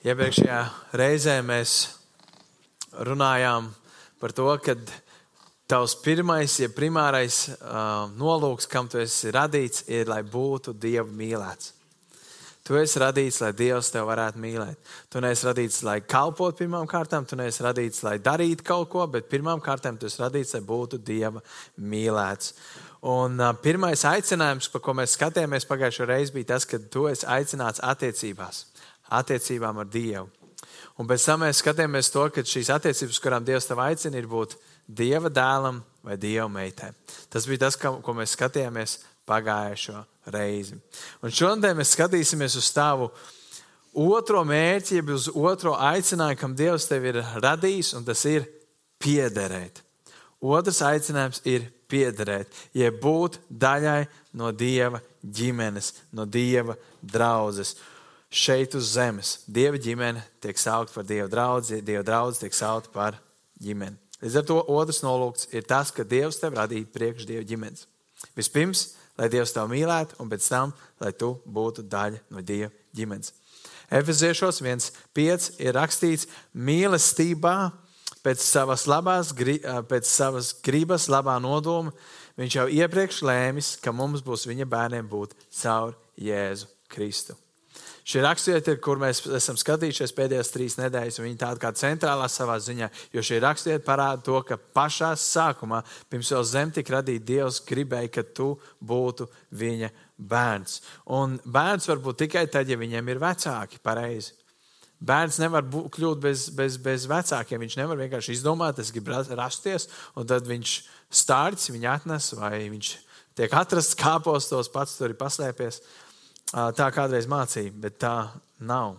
Iepriekšējā reizē mēs runājām par to, ka tavs pirmais, ja primārais uh, nolūks, kam tu esi radīts, ir, lai būtu Dieva mīlēts. Tu esi radīts, lai Dievs tevi varētu mīlēt. Tu neesi radīts, lai kalpotu pirmām kārtām, tu neesi radīts, lai darītu kaut ko, bet pirmām kārtām tu esi radīts, lai būtu Dieva mīlēts. Un uh, pirmais aicinājums, par ko mēs skatījāmies pagājušajā reizē, bija tas, ka tu esi aicināts attiecībās attiecībām ar Dievu. Un pēc tam mēs skatāmies to, ka šīs attiecības, kurām Dievs tev aicina, ir būt Dieva dēlam vai Dieva meitai. Tas bija tas, ko mēs skatījāmies pagājušo reizi. Un šodien mēs skatīsimies uz tavu otro mērķi, jeb uz otro aicinājumu, kam Dievs tevi ir radījis, un tas ir piederēt. Otrs aicinājums ir piederēt, jeb būt daļai no Dieva ģimenes, no Dieva draudzes šeit uz zemes. Dieva ģimene tiek saukta par Dieva draugu, Dieva draugs tiek saukta par ģimeni. Līdz ar to otrs nolūks ir tas, ka Dievs tev radīja priekš Dieva ģimenes. Vispirms, lai Dievs tevi mīlētu, un pēc tam, lai tu būtu daļa no Dieva ģimenes. Efeziešos 1,5 ir rakstīts mīlestībā pēc savas, labās, pēc savas gribas, labā nodoma. Viņš jau iepriekš lēmis, ka mums būs viņa bērniem būt caur Jēzu Kristu. Šī rakstvieta, kur mēs esam skatījušies pēdējās trīs nedēļas, viņa tāda kā centrālā savā ziņā, jo šī rakstvieta parāda to, ka pašā sākumā, pirms vēl zem tika radīta, Dievs gribēja, ka tu būtu viņa bērns. Un bērns var būt tikai tad, ja viņiem ir vecāki pareizi. Bērns nevar būt, kļūt bez, bez, bez vecākiem. Viņš nevar vienkārši izdomāt, es gribu rasties, un tad viņš stārķis viņu atnes, vai viņš tiek atrasts kāpostos, pats tur ir paslēpies. Tā kādreiz mācīja, bet tā nav.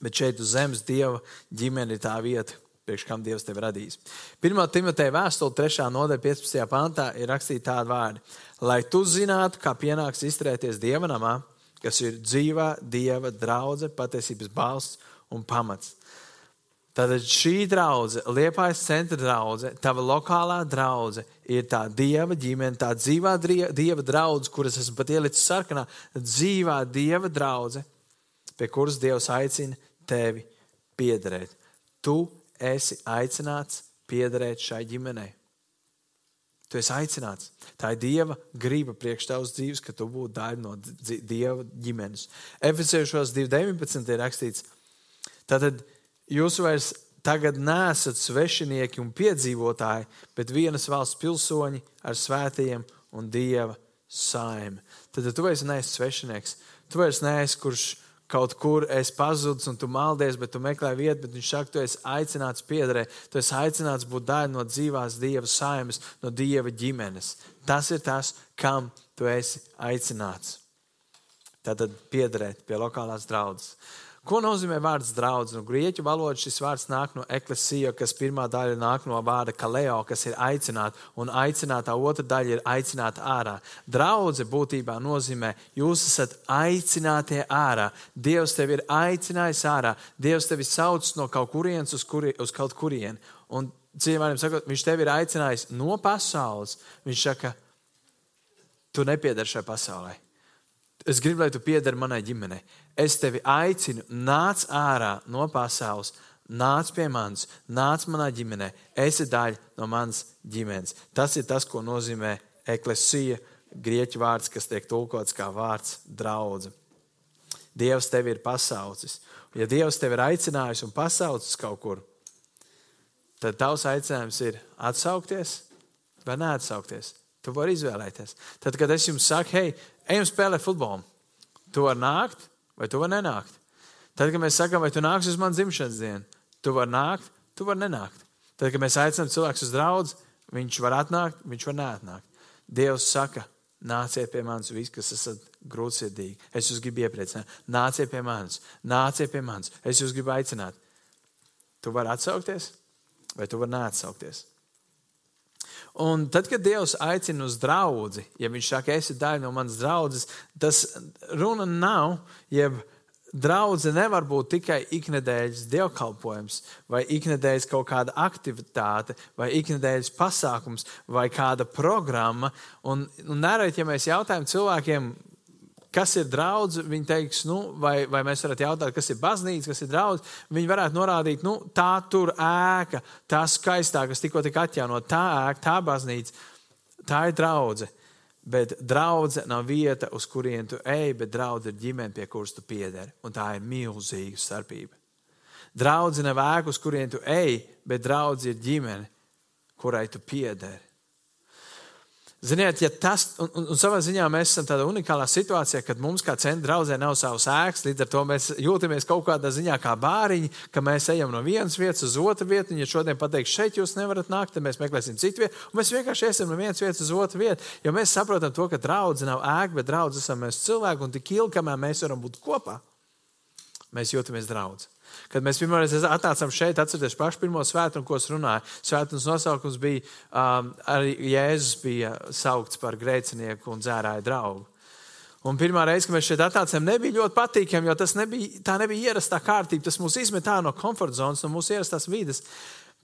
Bet šeit uz zemes dieva ģimene ir tā vieta, priekš kam Dievs tevi radījis. 1. Timoteja vēstule, 3. nodaļa, 15. pantā ir rakstīta tāda vārda: Lai tu zinātu, kā pienāks izturēties dieva namā, kas ir dzīvā dieva draudzene, patiesības balsts un pamats. Tātad šī draudzene, Liepājas centra draudzene, tava lokālā draudzene ir tā dieva ģimene, tā dzīvā dieva draudzene, kuras esmu pat ielicis sarkanā, dzīvā dieva draudzene, pie kuras Dievs aicina tevi piederēt. Tu esi aicināts piederēt šai ģimenei. Tu esi aicināts. Tā ir Dieva griba priekš tavas dzīves, ka tu būtu daļa no Dieva ģimenes. Efesiešos 2.19 ir rakstīts, tātad Jūs vairs tagad nesat svešinieki un piedzīvotāji, bet vienas valsts pilsoņi ar svētajiem un dieva saimi. Tad tu vairs neesi svešinieks. Tu vairs neesi kurš kaut kur esi pazudis un tu maldies, bet tu meklē vietu, bet viņš saka, tu esi aicināts piederēt, tu esi aicināts būt daļa no dzīvās dieva saimes, no dieva ģimenes. Tas ir tas, kam tu esi aicināts. Tātad piederēt pie lokālās draudzes. Ko nozīmē vārds draugs? No grieķu valodas šis vārds nāk no eklesija, kas pirmā daļa nāk no vārda kaleo, kas ir aicināt, un aicinātā otra daļa ir aicināt ārā. Draudze būtībā nozīmē, jūs esat aicinātie ārā. Dievs tevi ir aicinājis ārā. Dievs tevi sauc no kaut kurienes uz, kuri, uz kaut kurienu. Un, Cīņā sakot, viņš tevi ir aicinājis no pasaules. Viņš saka, tu nepiedari šai pasaulē. Es gribu, lai tu piedari manai ģimenei es tevi aicinu, nāc ārā no pasaules, nāc pie manis, nāc manā ģimenē, esi daļa no manas ģimenes. Tas ir tas, ko nozīmē eklesija, grieķu vārds, kas tiek tulkots kā vārds draudzene. Dievs tevi ir pasaucis. Ja Dievs tevi ir aicinājis un pasaucis kaut kur, tad tavs aicinājums ir atsaukties vai neatsaukties. Tu vari izvēlēties. Tad, kad es jums saku, hei, ejam spēlēt futbolu, tu vari nākt, vai tu vari nenākt. Tad, kad mēs sakām, vai tu nāksi uz manu dzimšanas dienu, tu vari nākt, tu vari nenākt. Tad, kad mēs aicinām cilvēku uz draugu, viņš var atnākt, viņš var neatnākt. Dievs saka, nāciet pie manis, visi, kas esat grūtsirdīgi. Es jūs gribu iepriecināt, nāciet pie manis, nāciet pie manis. Es jūs gribu aicināt. Tu vari atsaukties, vai tu vari neatsaukties. Un tad, kad Dievs aicina uz draugu, ja Viņš saka, esi daļa no manas draudzes, tas runa nav, jeb draudzene nevar būt tikai iknedēļas dievkalpojums, vai iknedēļas kaut kāda aktivitāte, vai iknedēļas pasākums, vai kāda programma. Un, un nerēt, ja mēs jautājam cilvēkiem, kas ir draudz, viņi teiks, nu, vai, vai mēs varētu jautāt, kas ir baznīca, kas ir draudz. Viņi varētu norādīt, nu, tā tur ēka, tā skaistā, kas tikko tika atjaunot, tā ēka, tā baznīca, tā ir draudzene. Bet draudzene nav vieta, uz kurien tu ej, bet draudzene ir ģimene, pie kuras tu piederi. Un tā ir milzīga starpība. Draudzene nav ēka, uz kurien tu ej, bet draudzene ir ģimene, kurai tu piederi. Ziniet, ja tas, un, un, un savā ziņā mēs esam tādā unikālā situācijā, kad mums kā centra draudzē nav savs ēkas, līdz ar to mēs jūtamies kaut kādā ziņā kā bāriņi, ka mēs ejam no vienas vietas uz otru vietu, un ja šodien pateiks, šeit jūs nevarat nākt, tad mēs meklēsim citu vietu, un mēs vienkārši iesim no vienas vietas uz otru vietu, jo mēs saprotam to, ka draudze nav ēka, bet draudze esam mēs cilvēki, un tik ilgi, kamēr mēs varam būt kopā, mēs jūtamies draudz. Kad mēs pirmo reizi atnācām šeit, atcerieties pašu pirmo svētdienu, ko es runāju. Svētdienas nosaukums bija, um, arī Jēzus bija saukts par grēcinieku un dzērāju draugu. Un pirmā reize, kad mēs šeit atnācām, nebija ļoti patīkami, jo nebija, tā nebija ierastā kārtība. Tas mūs izmet no komforta zonas, no mūsu ierastās vidas.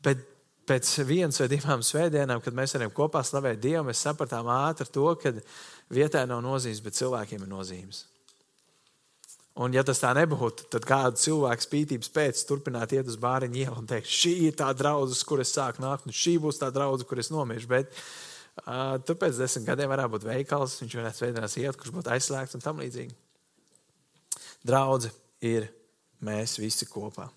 Bet pēc vienas vai divām svētdienām, kad mēs varam kopā slavēt Dievu, mēs sapratām ātri to, ka vietai nav nozīmes, bet cilvēkiem ir nozīmes. Un, ja tas tā nebūtu, tad kāda cilvēka spītības pēc turpinātu iet uz bāriņu ielu un teikt, šī ir tā draudzene, kur es sāku nākt, un šī būs tā draudzene, kur es nomiešu. Bet uh, tur pēc desmit gadiem varētu būt veikals, viņš varētu veicināt iet, kurš būtu aizslēgts un tam līdzīgi. Draudzene ir mēs visi kopā.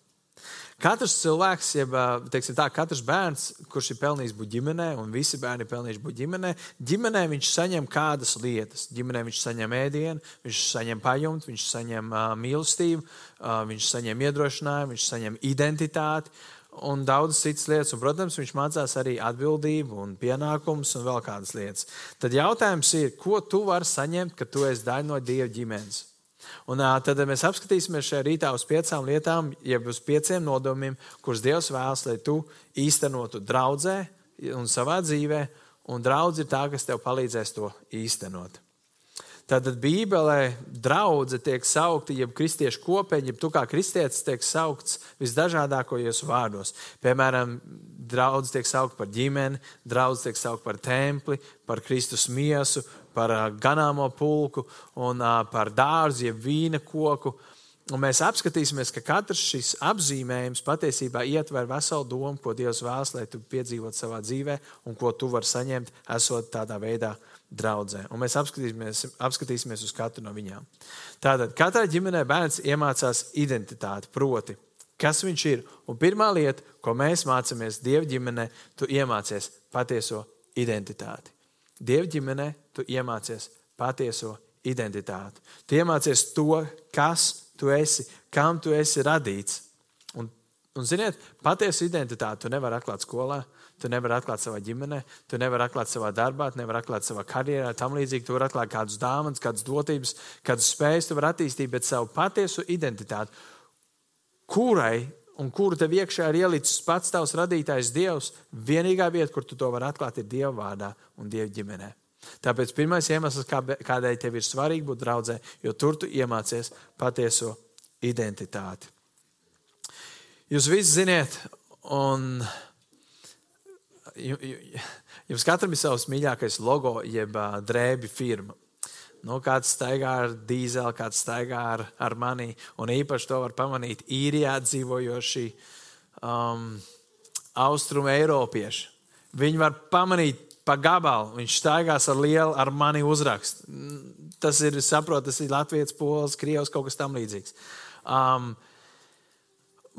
Katrs cilvēks, jeb tā, katrs bērns, kurš ir pelnījis būt ģimenē, un visi bērni ir pelnījuši būt ģimenē, ģimenē viņš saņem kādas lietas. Ģimenē viņš saņem ēdienu, viņš saņem pajumtu, viņš saņem uh, mīlestību, uh, viņš saņem iedrošinājumu, viņš saņem identitāti un daudzas citas lietas. Un, protams, viņš mācās arī atbildību un pienākumus un vēl kādas lietas. Tad jautājums ir, ko tu vari saņemt, kad tu esi daļa no Dieva ģimenes? Un tad mēs apskatīsimies šajā rītā uz piecām lietām, jeb uz pieciem nodomiem, kurus Dievs vēlas, lai tu īstenotu draudzē un savā dzīvē, un draudz ir tā, kas tev palīdzēs to īstenot. Tātad Bībelē draudzene tiek saukta, jeb kristiešu kopiena, jeb tu kā kristietis tiek saukts visdažādākajos vārdos. Piemēram, draudzene tiek saukta par ģimeni, draudzene tiek saukta par templi, par Kristus miesu, par ganāmo pulku un par dārzu, jeb vīna koku. Un mēs apskatīsimies, ka katrs šis apzīmējums patiesībā ietver veselu domu, ko Dievs vēlas, lai tu piedzīvotu savā dzīvē, un ko tu vari saņemt, esot tādā veidā draudzē. Un mēs apskatīsimies, apskatīsimies uz katru no viņām. Tātad katrai ģimenei bērns iemācās identitāti, proti, kas viņš ir. Un pirmā lieta, ko mēs mācāmies Dieva ģimenē, tu iemācies patieso identitāti. Dieva ģimenē tu iemācies patieso identitāti. Tu iemācies to, kas tu esi, kam tu esi radīts. Un, un ziniet, patiesu identitāti tu nevari atklāt skolā. Tu nevari atklāt savā ģimenē, tu nevari atklāt savā darbā, tu nevari atklāt savā karjerā, tam līdzīgi. Tu vari atklāt kādus dāvanas, kādas dotības, kādas spējas tu vari attīstīt, bet savu patiesu identitāti, kurai un kuru tev iekšā ir ielicis pats tavs radītājs Dievs, vienīgā vieta, kur tu to vari atklāt, ir Dieva vārdā un Dieva ģimenē. Tāpēc pirmais iemesls, kādēļ tev ir svarīgi būt draudzē, jo tur tu iemācies patieso identitāti. Jūs visi ziniet, un jums katram ir savs mīļākais logo, jeb drēbi firma. Nu, kāds staigā ar dīzeli, kāds staigā ar, ar mani. Un īpaši to var pamanīt īrijā dzīvojoši um, austrumu eiropieši. Viņi var pamanīt pa gabalu. Viņš staigās ar lielu, ar mani uzrakstu. Tas ir, saprotu, tas ir Latvijas, Pols, Krievs, kaut kas tam līdzīgs. Um,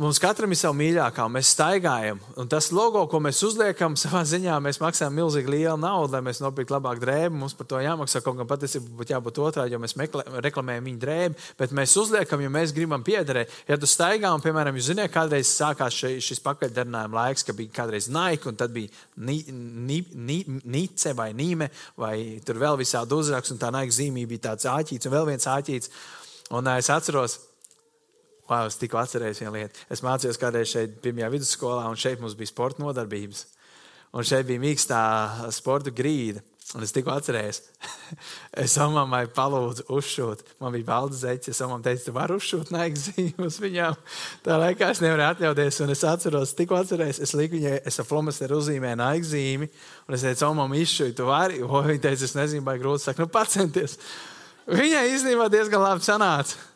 Mums katram ir sava mīļākā, un mēs staigājam. Un tas logo, ko mēs uzliekam, savā ziņā mēs maksājam milzīgi lielu naudu, lai mēs nopirktu labāku drēbi. Mums par to jāmaksā kaut kā patiesībā būtu jābūt otrādi, jo mēs meklē, reklamējam viņu drēbi. Bet mēs uzliekam, jo mēs gribam piederēt. Ja tu staigā, un, piemēram, jūs zināt, kādreiz sākās šis, šis pakaļdarinājuma laiks, ka bija kādreiz Nike, un tad bija Nice vai Nīme, vai tur vēl visādi uzraksti, un tā Nike zīmība bija tāds āķīts un vēl viens āķīts. Un es atceros, Wow, es tikko atcerējos vienu lietu. Es mācījos kādreiz šeit, pirmajā vidusskolā, un šeit mums bija sporta nodarbības. Un šeit bija mīkstā sporta grīda. Un es tikko atcerējos, es mammai palūdzu uzšūt. Man bija balda zeķe, es mammai teicu, tu vari uzšūt naigas zīmes viņām. Tā laikā es nevarēju atļauties, un es atceros, tikko atcerējos, es liku viņai, es ar flomasteru uzzīmēju naigas zīmi, un es teicu, mammai izšūju, tu vari. O, viņa teica, es nezinu, vai grūti saka, nu pacenties. Viņai īstenībā diezgan labi sanāca.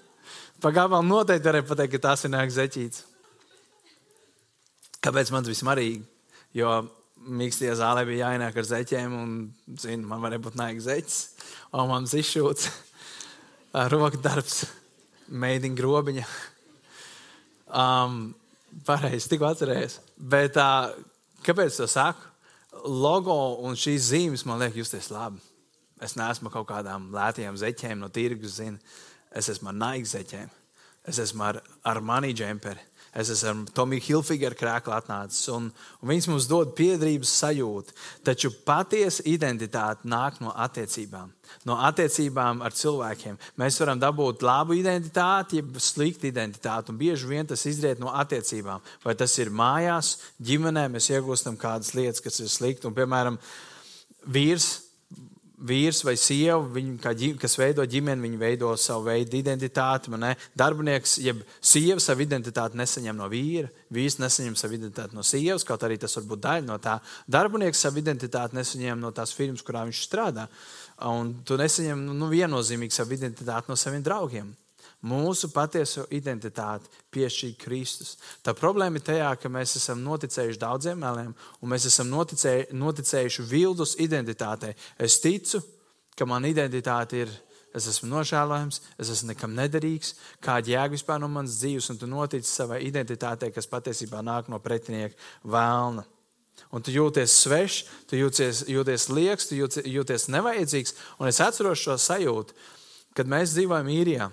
Pagaidām noteikti varēja pateikt, ka tas ir nāks zeķīts. Kāpēc man tas viss marīgi? Jo mīkstajā zālē bija jāienāk ar zeķiem, un zinu, man varēja būt nāks zeķis, un man izšūts roka darbs, meidīņa grobiņa. Um, pareizi, tikko atcerējies. Bet uh, kāpēc to saku? Logo un šīs zīmes man liek justies labi. Es neesmu kaut kādām lētajām zeķēm no tirgus, zinu. Es esmu ar Nike zeķēm, es esmu ar, ar money jumperi Es esmu ar Tomiju Hilfigeru krēklu atnācis, un, un viņš mums dod piedrības sajūtu. Taču patiesa identitāte nāk no attiecībām. No attiecībām ar cilvēkiem. Mēs varam dabūt labu identitāti, jeb sliktu identitāti, un bieži vien tas izriet no attiecībām. Vai tas ir mājās, ģimenē, mēs iegūstam kādas lietas, kas ir sliktas. Piemēram, vīrs vīrs vai sieva, viņi, kas veido ģimeni, viņi veido savu veidu identitāti. Darbinieks, jeb sieva savu identitāti nesaņem no vīra, vīrs nesaņem savu identitāti no sievas, kaut arī tas var būt daļa no tā. Darbinieks savu identitāti nesaņem no tās firmas, kurā viņš strādā. Un tu nesaņem nu, viennozīmīgi savu identitāti no saviem draugiem. Mūsu patieso identitāti piešķīra Kristus. Tā problēma ir tajā, ka mēs esam noticējuši daudziem meliem, un mēs esam noticēju, noticējuši vildus identitātei. Es ticu, ka mana identitāte ir, es esmu nožēlojams, es esmu nekam nederīgs, kāda jēga vispār no manas dzīves, un tu notici savai identitātei, kas patiesībā nāk no pretinieka vēlna. Un tu jūties svešs, tu jūties, jūties lieks, tu jūties, jūties nevajadzīgs. Un es atceros šo sajūtu, kad mēs dzīvojam īrijā.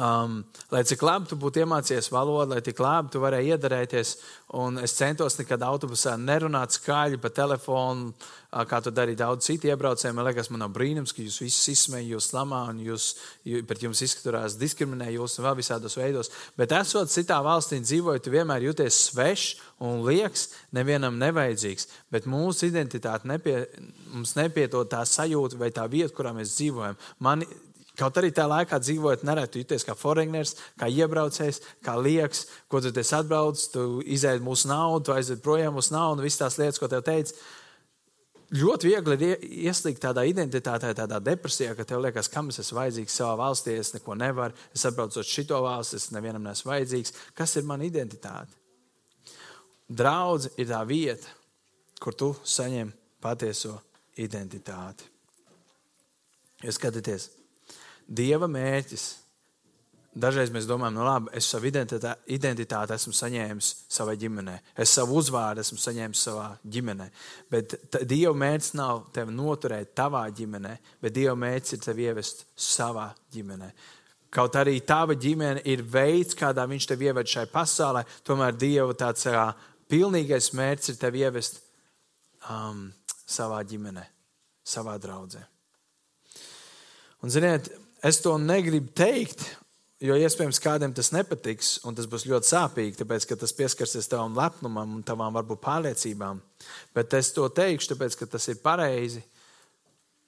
Um, lai cik labi tu būtu iemācījies valodu, lai cik labi tu varēji iedarēties. Es centos nekad autobusā nerunāt skaļi pa telefonu, kā to darīja daudz citu iebraucēju. Man liekas, man nav brīnums, ka jūs visi izsmējat, jūs lamā un jūs, jūs, pret jums izskatās diskriminē jūs un vēl visādos veidos. Bet esot citā valstī dzīvojot, tu vienmēr jūties svešs un liekas, nevienam nevajadzīgs. Bet mūsu identitāte nepie, mums nepiedod tā sajūta vai tā vieta, kurā mēs dzīvojam. Man Kaut arī tajā laikā dzīvojot, nereti jūties kā foreigners, kā iebraucējs, kā liekas, ko tu esi atbraucis, tu izēdi mūsu naudu, tu aizved projām mūsu naudu, visas tās lietas, ko tev teica. Ļoti viegli ir ieslīgt tādā identitātē, tādā depresijā, ka tev liekas, kam es esmu vajadzīgs savā valstī, es neko nevaru, es atbraucu uz šito valsti, es nevienam neesmu vajadzīgs. Kas ir mana identitāte? Draudz ir tā vieta, kur tu saņem patieso identitāti. Jūs skatāties! Dieva mērķis. Dažreiz mēs domājam, nu labi, es savu identitāti, identitāti esmu saņēmis savā ģimenē, es savu uzvārdu esmu saņēmis savā ģimenē. Bet Dieva mērķis nav tevi noturēt savā ģimenē, bet Dieva mērķis ir tevi ievest savā ģimenē. Kaut arī tava ģimene ir veids, kādā viņš tevi ieved šai pasaulē, tomēr Dieva tāds kā, pilnīgais mērķis ir tevi ievest um, savā ģimenē, savā draudzē. Un, ziniet, Es to negribu teikt, jo iespējams kādam tas nepatiks, un tas būs ļoti sāpīgi, tāpēc ka tas pieskarsies tavam lepnumam un tavām varbūt pārliecībām. Bet es to teikšu, tāpēc ka tas ir pareizi.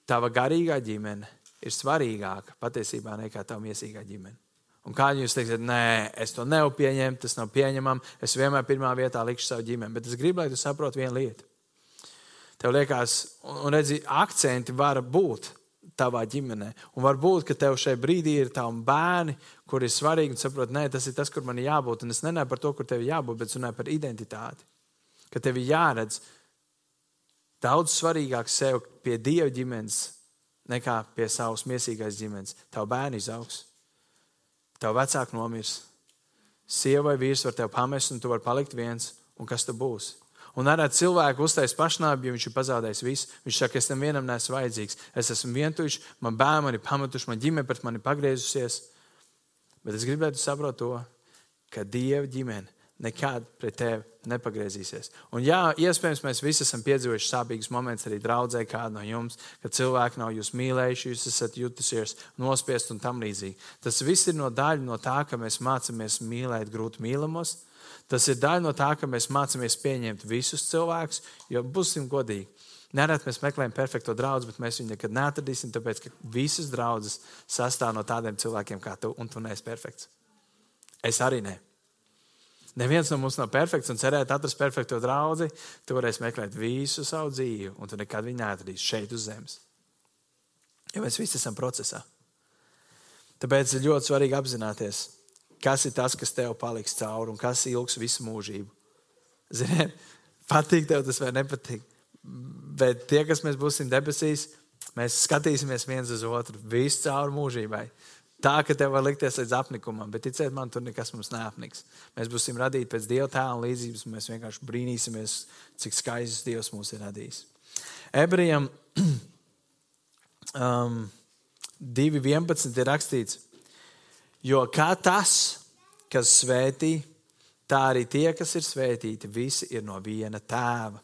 Tava garīgā ģimene ir svarīgāka patiesībā nekā tava miesīgā ģimene. Un kā jūs teiksiet, nē, es to nevaru pieņemt, tas nav pieņemami. Es vienmēr pirmā vietā likšu savu ģimeni. Bet es gribu, lai tu saproti vienu lietu. Tev liekas, un redzi, akcenti var būt tavā ģimenē. Un varbūt, ka tev šajā brīdī ir tavi bērni, kur ir svarīgi un saprot, nē, tas ir tas, kur man jābūt. Un es nenāju par to, kur tev jābūt, bet runāju par identitāti. Ka tev ir jāredz daudz svarīgāk sev pie dieva ģimenes nekā pie savas miesīgās ģimenes. Tavu bērnu izaugs, tavu vecāku nomirs, sieva vai vīrs var tevi pamest, un tu vari palikt viens, un kas tu būsi? Un arī cilvēku uztaisīt pašnāvību, jo viņš ir pazaudējis visu. Viņš saka, es tam vienam neesmu vajadzīgs. Es esmu vientuļš, man bērni man ir pametuši, man ģimene pret mani pagriezusies. Bet es gribētu saprast to, ka Dieva ģimene nekad pret tevi nepagriezīsies. Un jā, iespējams, mēs visi esam piedzīvojuši sāpīgus momentus arī draudzē, kāda no jums, kad cilvēki nav jūs mīlējuši, jūs esat jutusies nospiest un tam līdzīgi. Tas viss ir no daļa no tā, ka mēs mācāmies mīlēt grūti mīlamos Tas ir daļa no tā, ka mēs mācāmies pieņemt visus cilvēkus, jo būsim godīgi. Nereti mēs meklējam perfekto draugu, bet mēs viņu nekad neatradīsim, tāpēc ka visas draudzes sastāv no tādiem cilvēkiem kā tu, un tu neesi perfekts. Es arī ne. Neviens no mums nav perfekts un cerēt atrast perfekto draugu. Tu varēsi meklēt visu savu dzīvi, un tu nekad viņu neatradīsi šeit uz zemes. Jo mēs visi esam procesā. Tāpēc ir ļoti svarīgi apzināties, kas ir tas, kas tev paliks cauri un kas ilgs visu mūžību. Ziniet, patīk tev tas vai nepatīk. Bet tie, kas mēs būsim debesīs, mēs skatīsimies viens uz otru visu cauri mūžībai. Tā, ka tev var likties līdz apnikumam, bet ticiet man, tur nekas mums neapniks. Mēs būsim radīti pēc Dieva tēla un līdzības, un mēs vienkārši brīnīsimies, cik skaists Dievs mūs ir radījis. Ebrejam um, 2.11 ir rakstīts, jo kā tas, kas svētī, tā arī tie, kas ir svētīti, visi ir no viena tēva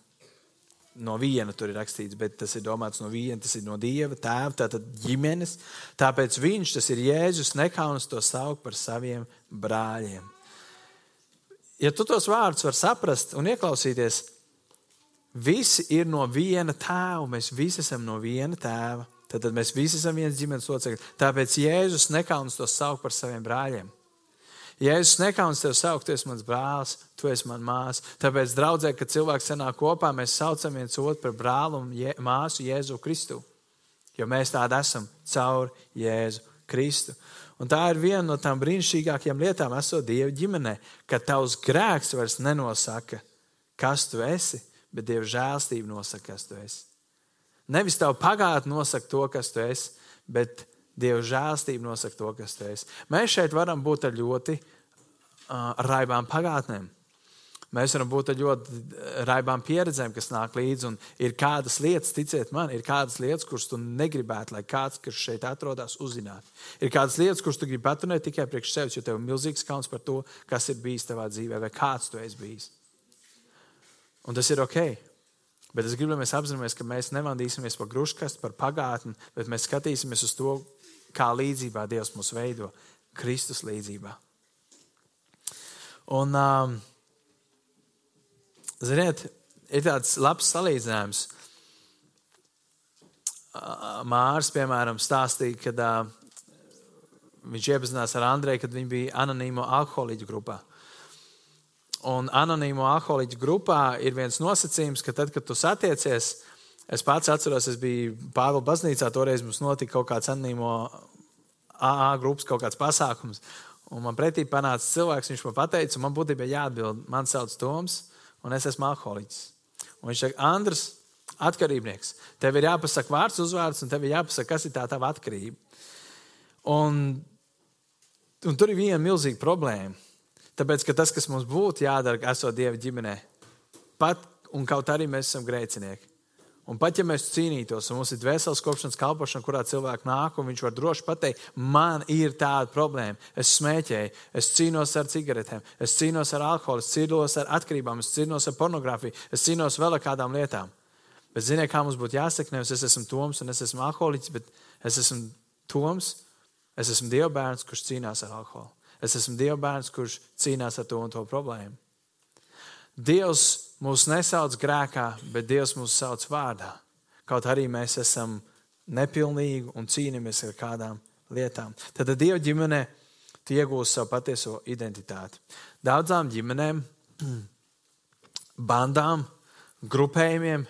no viena tur ir rakstīts, bet tas ir domāts no viena, tas ir no dieva, tēva, tātad ģimenes. Tāpēc viņš, tas ir Jēzus, nekaunas to saukt par saviem brāļiem. Ja tu tos vārdus vari saprast un ieklausīties, visi ir no viena tēva, mēs visi esam no viena tēva. Tad mēs visi esam viens ģimenes locekļi. Tāpēc Jēzus nekaunas to saukt par saviem brāļiem. Jēzus nekauns tev saukt, tu esi mans brālis, tu esi mans māsa. Tāpēc, draudzē, kad cilvēks sanāk kopā, mēs saucam viens otru par brāli un je, māsu Jēzu Kristu. Jo mēs tādi esam caur Jēzu Kristu. Un tā ir viena no tām brīnišķīgākajām lietām, esot Dieva ģimenē, ka tavs grēks vairs nenosaka, kas tu esi, bet Dieva žēlstība nosaka, kas tu esi. Nevis tavu pagātni nosaka to, kas tu esi, bet Dieva žēlstība nosaka to, kas tu esi. Mēs šeit varam būt ar ļoti uh, raibām pagātnēm. Mēs varam būt ar ļoti raibām pieredzēm, kas nāk līdzi. Ir kādas lietas, ticiet man, ir kādas lietas, kuras tu negribētu, lai kāds, kas šeit atrodas, uzzinātu. Ir kādas lietas, kuras tu gribi paturēt tikai priekš sevis, jo tev ir milzīgs kauns par to, kas ir bijis tavā dzīvē, vai kāds tu esi bijis. Un tas ir ok. Bet es gribu, lai mēs apzināmies, ka mēs nevandīsimies par gruškastu, par pagātni, bet mēs skatīsimies uz to, kā līdzībā Dievs mūs veido, Kristus līdzībā. Un, um, ziniet, ir tāds labs salīdzinājums. Mārs, piemēram, stāstīja, kad uh, viņš iepazinās ar Andreju, kad viņi bija anonīmo alkoholiķu grupā. Un anonīmo alkoholiķu grupā ir viens nosacījums, ka tad, kad tu satiecies, Es pats atceros, es biju Pāvila baznīcā, toreiz mums notika kaut kāds anonīmo AA grupas kaut kāds pasākums. Un man pretī panāca cilvēks, viņš man teica, un man būtībā jāatbild, man sauc Toms, un es esmu alkoholiķis. Un viņš saka, Andrs, atkarībnieks, tev ir jāpasaka vārds, uzvārds, un tev ir jāpasaka, kas ir tā tava atkarība. Un, un tur ir viena milzīga problēma. Tāpēc, ka tas, kas mums būtu jādara, esot Dieva ģimenē, pat un kaut arī mēs esam grēcinieki. Un pat ja mēs cīnītos, un mums ir dvēseles kopšanas kalpošana, kurā cilvēks nāk, un viņš var droši pateikt, man ir tāda problēma. Es smēķēju, es cīnos ar cigaretēm, es cīnos ar alkoholu, es cīnos ar atkarībām, es cīnos ar pornogrāfiju, es cīnos vēl ar kādām lietām. Bet ziniet, kā mums būtu jāsaka, nevis es esmu Toms un es esmu alkoholiķis, bet es esmu Toms, es esmu Dieva bērns, kurš cīnās ar alkoholu. Es esmu Dieva bērns, kurš cīnās ar to un to problēmu. Dievs mūs nesauc grēkā, bet Dievs mūs sauc vārdā. Kaut arī mēs esam nepilnīgi un cīnāmies ar kādām lietām. Tad Dieva ģimenē tu iegūsi savu patieso identitāti. Daudzām ģimenēm, bandām, grupējumiem,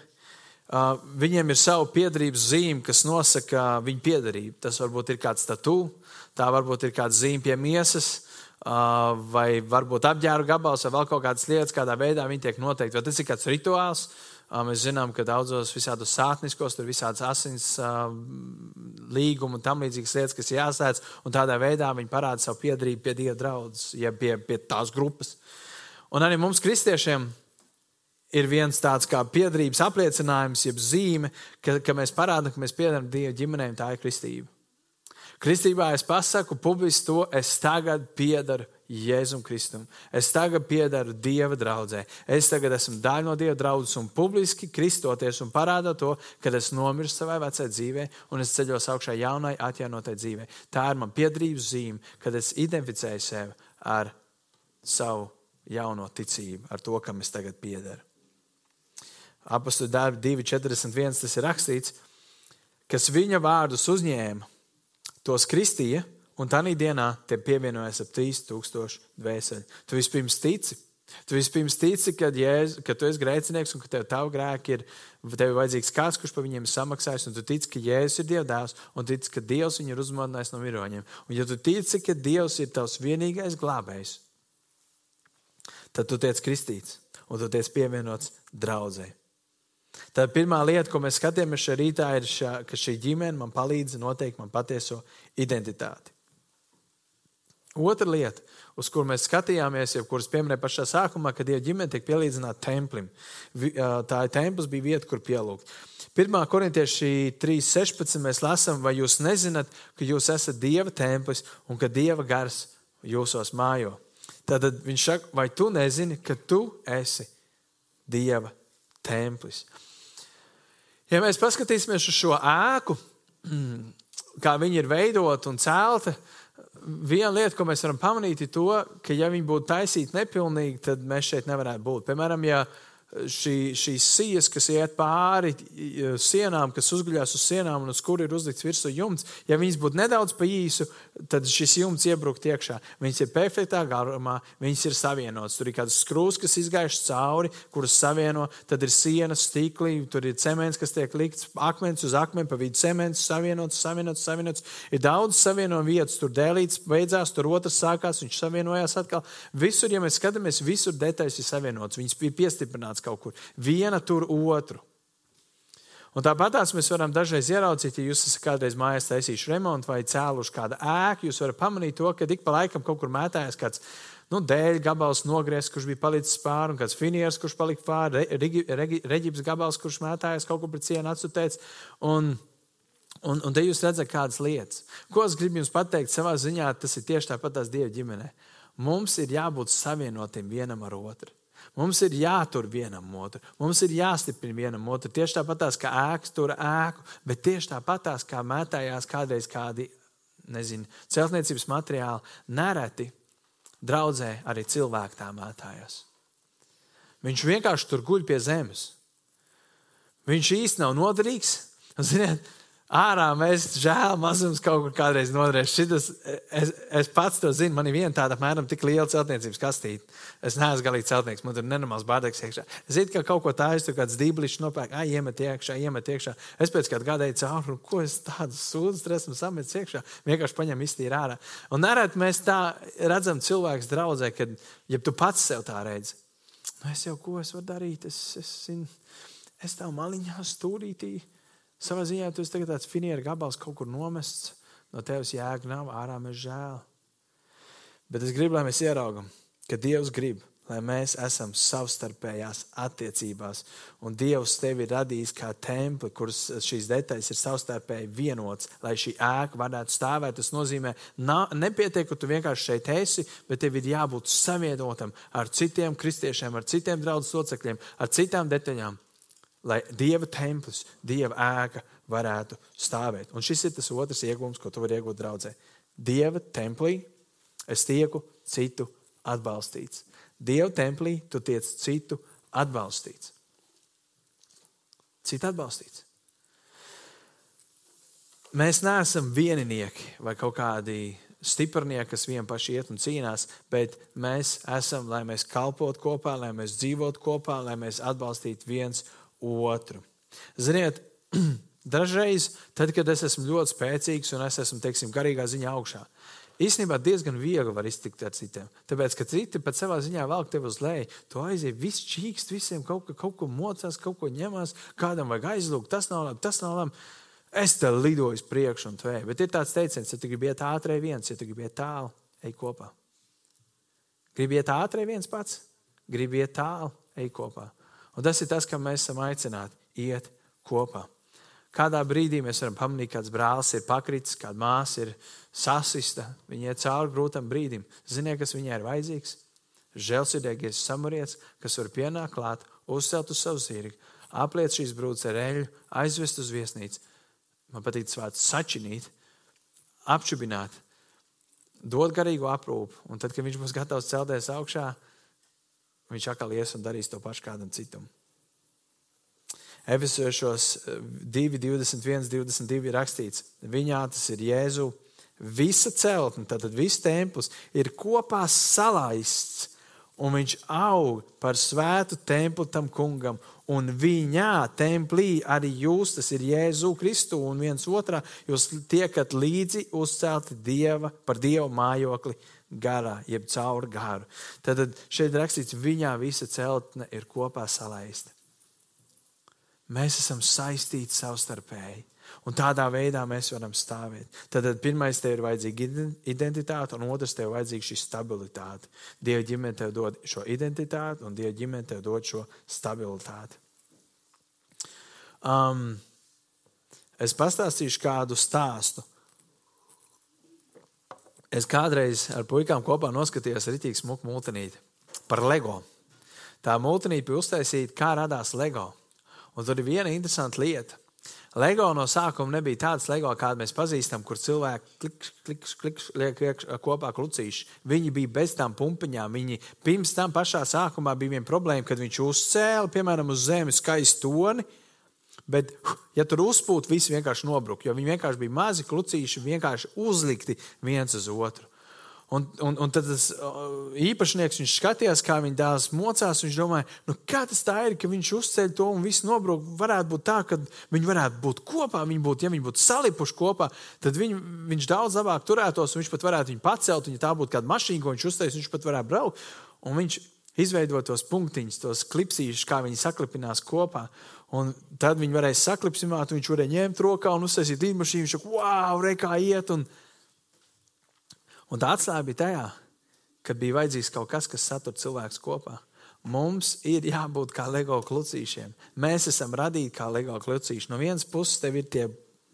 viņiem ir sava piedarības zīme, kas nosaka viņu piedarību. Tas varbūt ir kāds tatu, tā varbūt ir kāda zīme pie miesas vai varbūt apģērba gabals, vai vēl kaut kādas lietas, kādā veidā viņi tiek noteikti. Vai tas ir kāds rituāls? Mēs zinām, ka daudzos visādos sātniskos tur ir visādas asins līguma un tam līdzīgas lietas, kas jāsēdz, un tādā veidā viņi parāda savu piedarību pie Dieva draudzes, ja pie, pie tās grupas. Un arī mums, kristiešiem, ir viens tāds kā piedarības apliecinājums, jeb zīme, ka, ka mēs parādām, ka mēs piedarām Dieva ģimenēm, tā ir kristība. Kristībā es pasaku publiski to, es tagad piedaru Jēzum Kristum. Es tagad piedaru Dieva draudzē. Es tagad esmu daļa no Dieva draudzes un publiski kristoties un parādot to, ka es nomirstu savai vecai dzīvē un es ceļos augšā jaunai, atjaunotai dzīvē. Tā ir man piedarības zīme, kad es identificēju sevi ar savu jauno ticību, ar to, kam es tagad piedaru. Apastu darbi 2,41 tas ir rakstīts, kas viņa vārdus uzņēma tos kristīja, un tā dienā te pievienojas ap 3000 dvēseli. Tu vispirms tici, Tu vispirms tici, ka, Jēz, ka tu esi grēcinieks un ka tev tavu grēku ir, tev ir vajadzīgs kāds, kurš par viņiem samaksājis, un tu tici, ka Jēzus ir Dieva dēls, un tici, ka Dievs viņu ir uzmodinājis no miroņiem. Un ja tu tici, ka Dievs ir tavs vienīgais glābējs, tad tu tiec kristīts, un tu tiec pievienots draudzēji. Tā pirmā lieta, ko mēs skatāmies šajā rītā, ir, šā, ka šī ģimene man palīdz noteikt man patieso identitāti. Otra lieta, uz kuru mēs skatījāmies, jau kuras pieminēja pašā sākumā, kad Dieva ģimene tiek pielīdzināta templim. Tā ir templis, bija vieta, kur pielūgt. 1. korintieši 3.16. mēs lasām, vai jūs nezināt, ka jūs esat Dieva templis un ka Dieva gars jūsos mājo. Tad viņš saka, vai tu nezini, ka tu esi Dieva templis? Ja mēs paskatīsimies uz šo ēku, kā viņi ir veidoti un celti, viena lieta, ko mēs varam pamanīt, ir tas, ka, ja viņi būtu taisīti nepilnīgi, tad mēs šeit nevarētu būt. Piemēram, ja šī, šīs sijas, kas iet pāri sienām, kas uzguļās uz sienām un uz kuriem ir uzlikts virsū jumts, ja viņas būtu nedaudz pa īsu, tad šis jumts iebrukt iekšā. Viņas ir perfektā garumā, viņas ir savienotas. Tur ir kāds skrūves, kas izgājuši cauri, kuras savieno, tad ir sienas, stīkli, tur ir cements, kas tiek likts akmens uz akmeni, pa vidu cements, savienots, savienots, savienots. Ir daudz savienojumu vietas, tur dēlīts beidzās, tur otrs sākās, viņš savienojās atkal. Visur, ja mēs skatāmies, visur detaļas ir savienotas, viņas bija piestiprinātas atrodas kaut kur. Viena tur otru. Un tāpat mēs varam dažreiz ieraudzīt, ja jūs esat kādreiz mājās taisījuši remontu vai cēluši kādu ēku, jūs varat pamanīt to, ka ik pa laikam kaut kur mētājas kāds nu, dēļ gabals nogriezts, kurš bija palicis pāri, un kāds finieris, kurš palika pāri, reģi, reģi, reģības gabals, kurš mētājas kaut kur pret sienu atsutēts. Un, un, un te jūs redzat kādas lietas. Ko es gribu jums pateikt savā ziņā, tas ir tieši tāpat tās Dieva ģimenē. Mums ir jābūt savienotiem vienam ar otru. Mums ir jātur vienam otru, mums ir jāstiprina vienam otru. Tieši tāpat kā ēkas tur ēku, bet tieši tāpat kā mētājās kādreiz kādi nezinu, celtniecības materiāli, nereti draudzē arī cilvēki tā mētājās. Viņš vienkārši tur guļ pie zemes. Viņš īsti nav noderīgs. Ziniet, ārā mēs žēl mazums kaut kur kādreiz nodarījis. Šitas, es, es pats to zinu. Man ir viena tāda apmēram tik liela celtniecības kastīte. Es neesmu galīgi celtnieks, man tur nenormāls bārdeks iekšā. Es zinu, ka kaut ko tādu tur kāds dīblišs nopērk, ai, iemet iekšā, iemet iekšā. Es pēc kāda gada eju cauri, ko es tādu sūdzu esmu sametis iekšā. Vienkārši paņem iztīri ārā. Un nereti mēs tā redzam cilvēks draudzē, kad, ja tu pats sev tā redzi, nu es jau ko es varu darīt, es, es, es, es tā maliņā stūrītī Savā ziņā tu esi tāds finieru gabals kaut kur nomests, no tevis jēga nav, ārā mēs žēl. Bet es gribu, lai mēs ieraugam, ka Dievs grib, lai mēs esam savstarpējās attiecībās. Un Dievs tevi ir radījis kā templi, kuras šīs detaļas ir savstarpēji vienots, lai šī ēka varētu stāvēt. Tas nozīmē, nepietiek, ka tu vienkārši šeit esi, bet tev ir jābūt savienotam ar citiem kristiešiem, ar citiem draugu locekļiem, ar citām detaļām lai Dieva templis, Dieva ēka varētu stāvēt. Un šis ir tas otrs iegūms, ko tu vari iegūt draudzē. Dieva templī es tieku citu atbalstīts. Dieva templī tu tiec citu atbalstīts. Citu atbalstīts. Mēs neesam vieninieki vai kaut kādi stiprnieki, kas vien paši iet un cīnās, bet mēs esam, lai mēs kalpotu kopā, lai mēs dzīvotu kopā, lai mēs atbalstītu viens otru otru. Ziniet, dažreiz, tad, kad es esmu ļoti spēcīgs un es esmu teiksim, garīgā ziņā augšā, īstenībā diezgan viegli var iztikt ar citiem. Tāpēc, ka citi pat savā ziņā velk tevi uz leju, tu aizies, viss čīkst, visiem kaut, ka, kaut ko mocās, kaut ko ņemās, kādam vajag aizlūgt, tas nav labi, tas nav labi. Es te lidoju uz priekšu un tvēju. Bet ir tāds teiciens, ja tu gribi iet ātri viens, ja tu gribi iet tālu, ej kopā. Gribi iet ātri viens pats, gribi iet tālu, ej kopā. Un tas ir tas, kam mēs esam aicināti iet kopā. Kādā brīdī mēs varam pamanīt, kāds brālis ir pakritis, kāda māsa ir sasista, viņa iet cauri grūtam brīdim. Ziniet, kas viņai ir vajadzīgs? Žēlsirdīgais samarietis, kas var pienākt klāt, uzcelt uz savu zirgu, apliet šīs brūces ar eļļu, aizvest uz viesnīcu. Man patīk tas vārds sačinīt, apčubināt, dot garīgu aprūpu. Un tad, kad viņš būs gatavs celties augšā, viņš atkal ies un darīs to pašu kādam citam. Efesiešos 2, 21, 22 ir rakstīts, viņā tas ir Jēzu. Visa celtne, tātad viss templis ir kopā salaists un viņš aug par svētu templi tam kungam. Un viņā templī arī jūs, tas ir Jēzu Kristu un viens otrā, jūs tiekat līdzi uzcelti dieva, par Dievu mājokli garā, jeb caur garu. Tad šeit rakstīts, viņā visa celtne ir kopā salaista. Mēs esam saistīti savstarpēji. Un tādā veidā mēs varam stāvēt. Tad, pirmais tev ir vajadzīga identitāte, un otrs tev ir vajadzīga šī stabilitāte. Dieva ģimene tev dod šo identitāti, un Dieva ģimene tev dod šo stabilitāti. Um, es pastāstīšu kādu stāstu. Es kādreiz ar puikām kopā noskatījos rītīgi smuku multinīti par LEGO. Tā multinīte bija uztaisīta, kā radās LEGO. Un tur ir viena interesanta lieta. LEGO no sākuma nebija tāds LEGO, kādu mēs pazīstam, kur cilvēki kliks, kliks, kliks, liek iekšā kopā klucīši. Viņi bija bez tām pumpiņām. Viņi pirms tam pašā sākumā bija viena problēma, kad viņš uzcēla, piemēram, uz zemes skaistu toni. Bet, ja tur uzpūta, viss vienkārši nobruka, jo viņi vienkārši bija mazi klucīši, vienkārši uzlikti viens uz otru. Un, un, un tad tas īpašnieks skatījās, kā viņa dēls mocās. Viņš domāja, nu, kā tas tā ir, ka viņš uzceļ to un viss nobrūk. Varētu būt tā, ka viņi varētu būt kopā. Viņi būtu, ja viņi būtu salipuši kopā, tad viņi, viņš daudz labāk turētos. Viņš pat varētu viņu pacelt. Ja tā būtu kāda mašīna, ko viņš uztaisīs, viņš pat varētu braukt. Un viņš izveidot tos punktiņus, tos klipsīšus, kā viņi saklipinās kopā. Un tad viņi varēja saklipsināt, viņš varēja ņemt rokā un uztaisīt līniju. Viņš teica, wow, re, kā iet! Un, Un tā atslēga bija tajā, ka bija vajadzīgs kaut kas, kas satur cilvēkus kopā. Mums ir jābūt kā LEGO klucīšiem. Mēs esam radīti kā LEGO klucīši. No vienas puses tev ir tie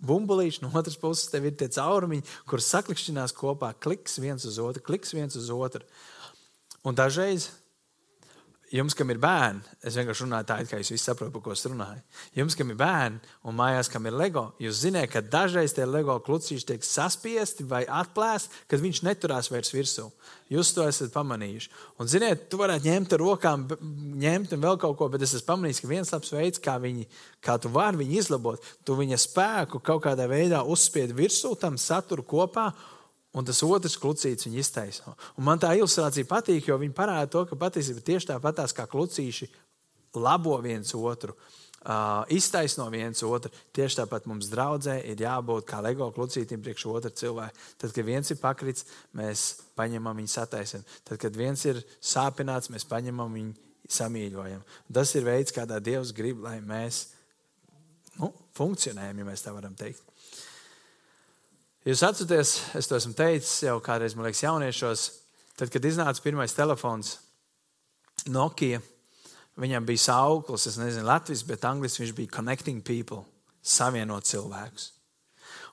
bumbulīši, no otras puses tev ir tie caurumiņi, kurus saklikšķinās kopā, kliks viens uz otru, kliks viens uz otru. Un dažreiz jums, kam ir bērni, es vienkārši runāju tā, it kā jūs visi saprotat, par ko es runāju. Jums, kam ir bērni un mājās, kam ir LEGO, jūs zināt, ka dažreiz tie LEGO klucīši tiek saspiesti vai atplēsti, kad viņš neturās vairs virsū. Jūs to esat pamanījuši. Un, ziniet, tu varētu ņemt ar rokām, ņemt un vēl kaut ko, bet es esmu pamanījis, ka viens labs veids, kā, viņi, kā tu vari viņu izlabot, tu viņa spēku kaut kādā veidā uzspied virsū tam saturu kopā un tas otrs klucītis viņu iztaisno. Un man tā ilustrācija patīk, jo viņi parāda to, ka patiesībā tieši tāpatās kā klucīši labo viens otru. Uh, iztaisno viens otru. Tieši tāpat mums draudzē ir jābūt kā LEGO klucītam priekš otra cilvēka. Tad, kad viens ir pakritis, mēs paņemam viņu sataisam. Tad, kad viens ir sāpināts, mēs paņemam viņu samīļojam. Tas ir veids, kādā Dievs grib, lai mēs nu, funkcionējam, ja mēs tā varam teikt. Jūs atceraties, es to esmu teicis jau kādreiz, man liekas, jauniešos, tad, kad iznāca pirmais telefons, Nokia, viņam bija sauklis, es nezinu, Latvijas, bet angļuiski viņš bija connecting people, savienot cilvēkus.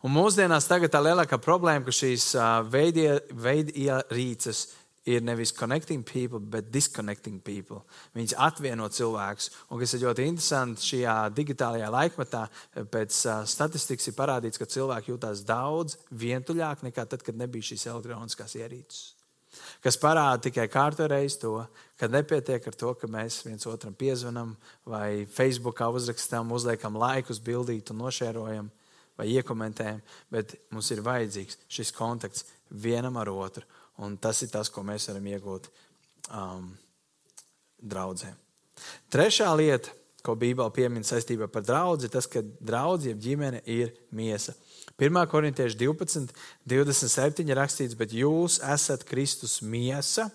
Un mūsdienās tā lielākā problēma, ka šīs veidierīces ir nevis connecting people, bet disconnecting people. Viņas atvieno cilvēkus. Un kas ir ļoti interesanti šajā digitālajā laikmetā, pēc statistikas ir parādīts, ka cilvēki jūtas daudz vientuļāk nekā tad, kad nebija šīs elektroniskās ierīces. Kas parāda tikai kārtu reizi to, ka nepietiek ar to, ka mēs viens otram piezvanām, vai Facebookā uzrakstām, uzliekam laikus, bildīt un nošērojam, vai iekomentējam, bet mums ir vajadzīgs šis kontakts vienam ar otru Un tas ir tas, ko mēs varam iegūt um, draudzē. Trešā lieta, ko Bībelē piemin saistībā par draugu, ir tas, ka draudzene, jeb ģimene, ir miesa. 1. korintieši 12, 27 ir rakstīts, bet jūs esat Kristus miesa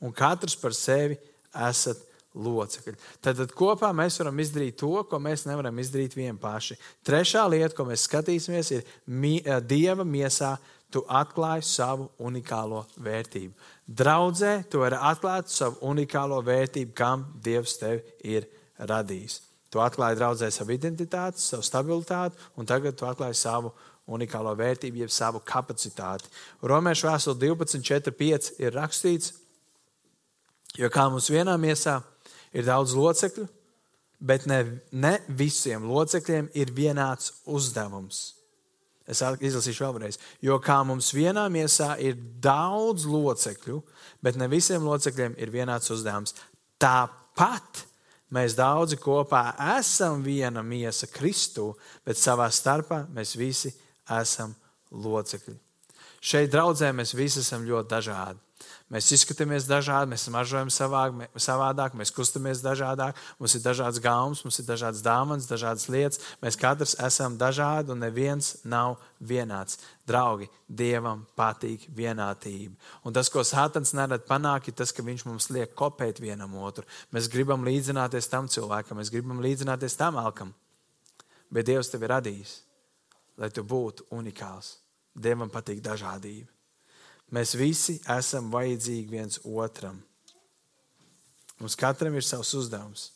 un katrs par sevi esat locekļi. Tad, tad kopā mēs varam izdarīt to, ko mēs nevaram izdarīt vien paši. Trešā lieta, ko mēs skatīsimies, ir mi, Dieva miesā tu atklāji savu unikālo vērtību. Draudzē tu vari atklāt savu unikālo vērtību, kam Dievs tevi ir radījis. Tu atklāji draudzē savu identitāti, savu stabilitāti, un tagad tu atklāji savu unikālo vērtību, jeb savu kapacitāti. Romiešu vēstule 12, 4, 5 ir rakstīts, jo kā mums vienā miesā ir daudz locekļu, bet ne, ne visiem locekļiem ir vienāds uzdevums. Es izlasīšu vēlreiz. Jo kā mums vienā miesā ir daudz locekļu, bet ne visiem locekļiem ir vienāds uzdevums. Tāpat mēs daudzi kopā esam viena miesa Kristū, bet savā starpā mēs visi esam locekļi. Šeit draudzē mēs visi esam ļoti dažādi. Mēs izskatāmies dažādi, mēs mažojam savādāk, mēs kustamies dažādāk, mums ir dažādas gaumas, mums ir dažādas dāvanas, dažādas lietas. Mēs katrs esam dažādi un neviens nav vienāds. Draugi, Dievam patīk vienātība. Un tas, ko Sātans nerad panākt, ir tas, ka viņš mums liek kopēt vienam otru. Mēs gribam līdzināties tam cilvēkam, mēs gribam līdzināties tam alkam. Bet Dievs tevi radījis, lai tu būtu unikāls. Dievam patīk dažādība. Mēs visi esam vajadzīgi viens otram. Mums katram ir savs uzdevums.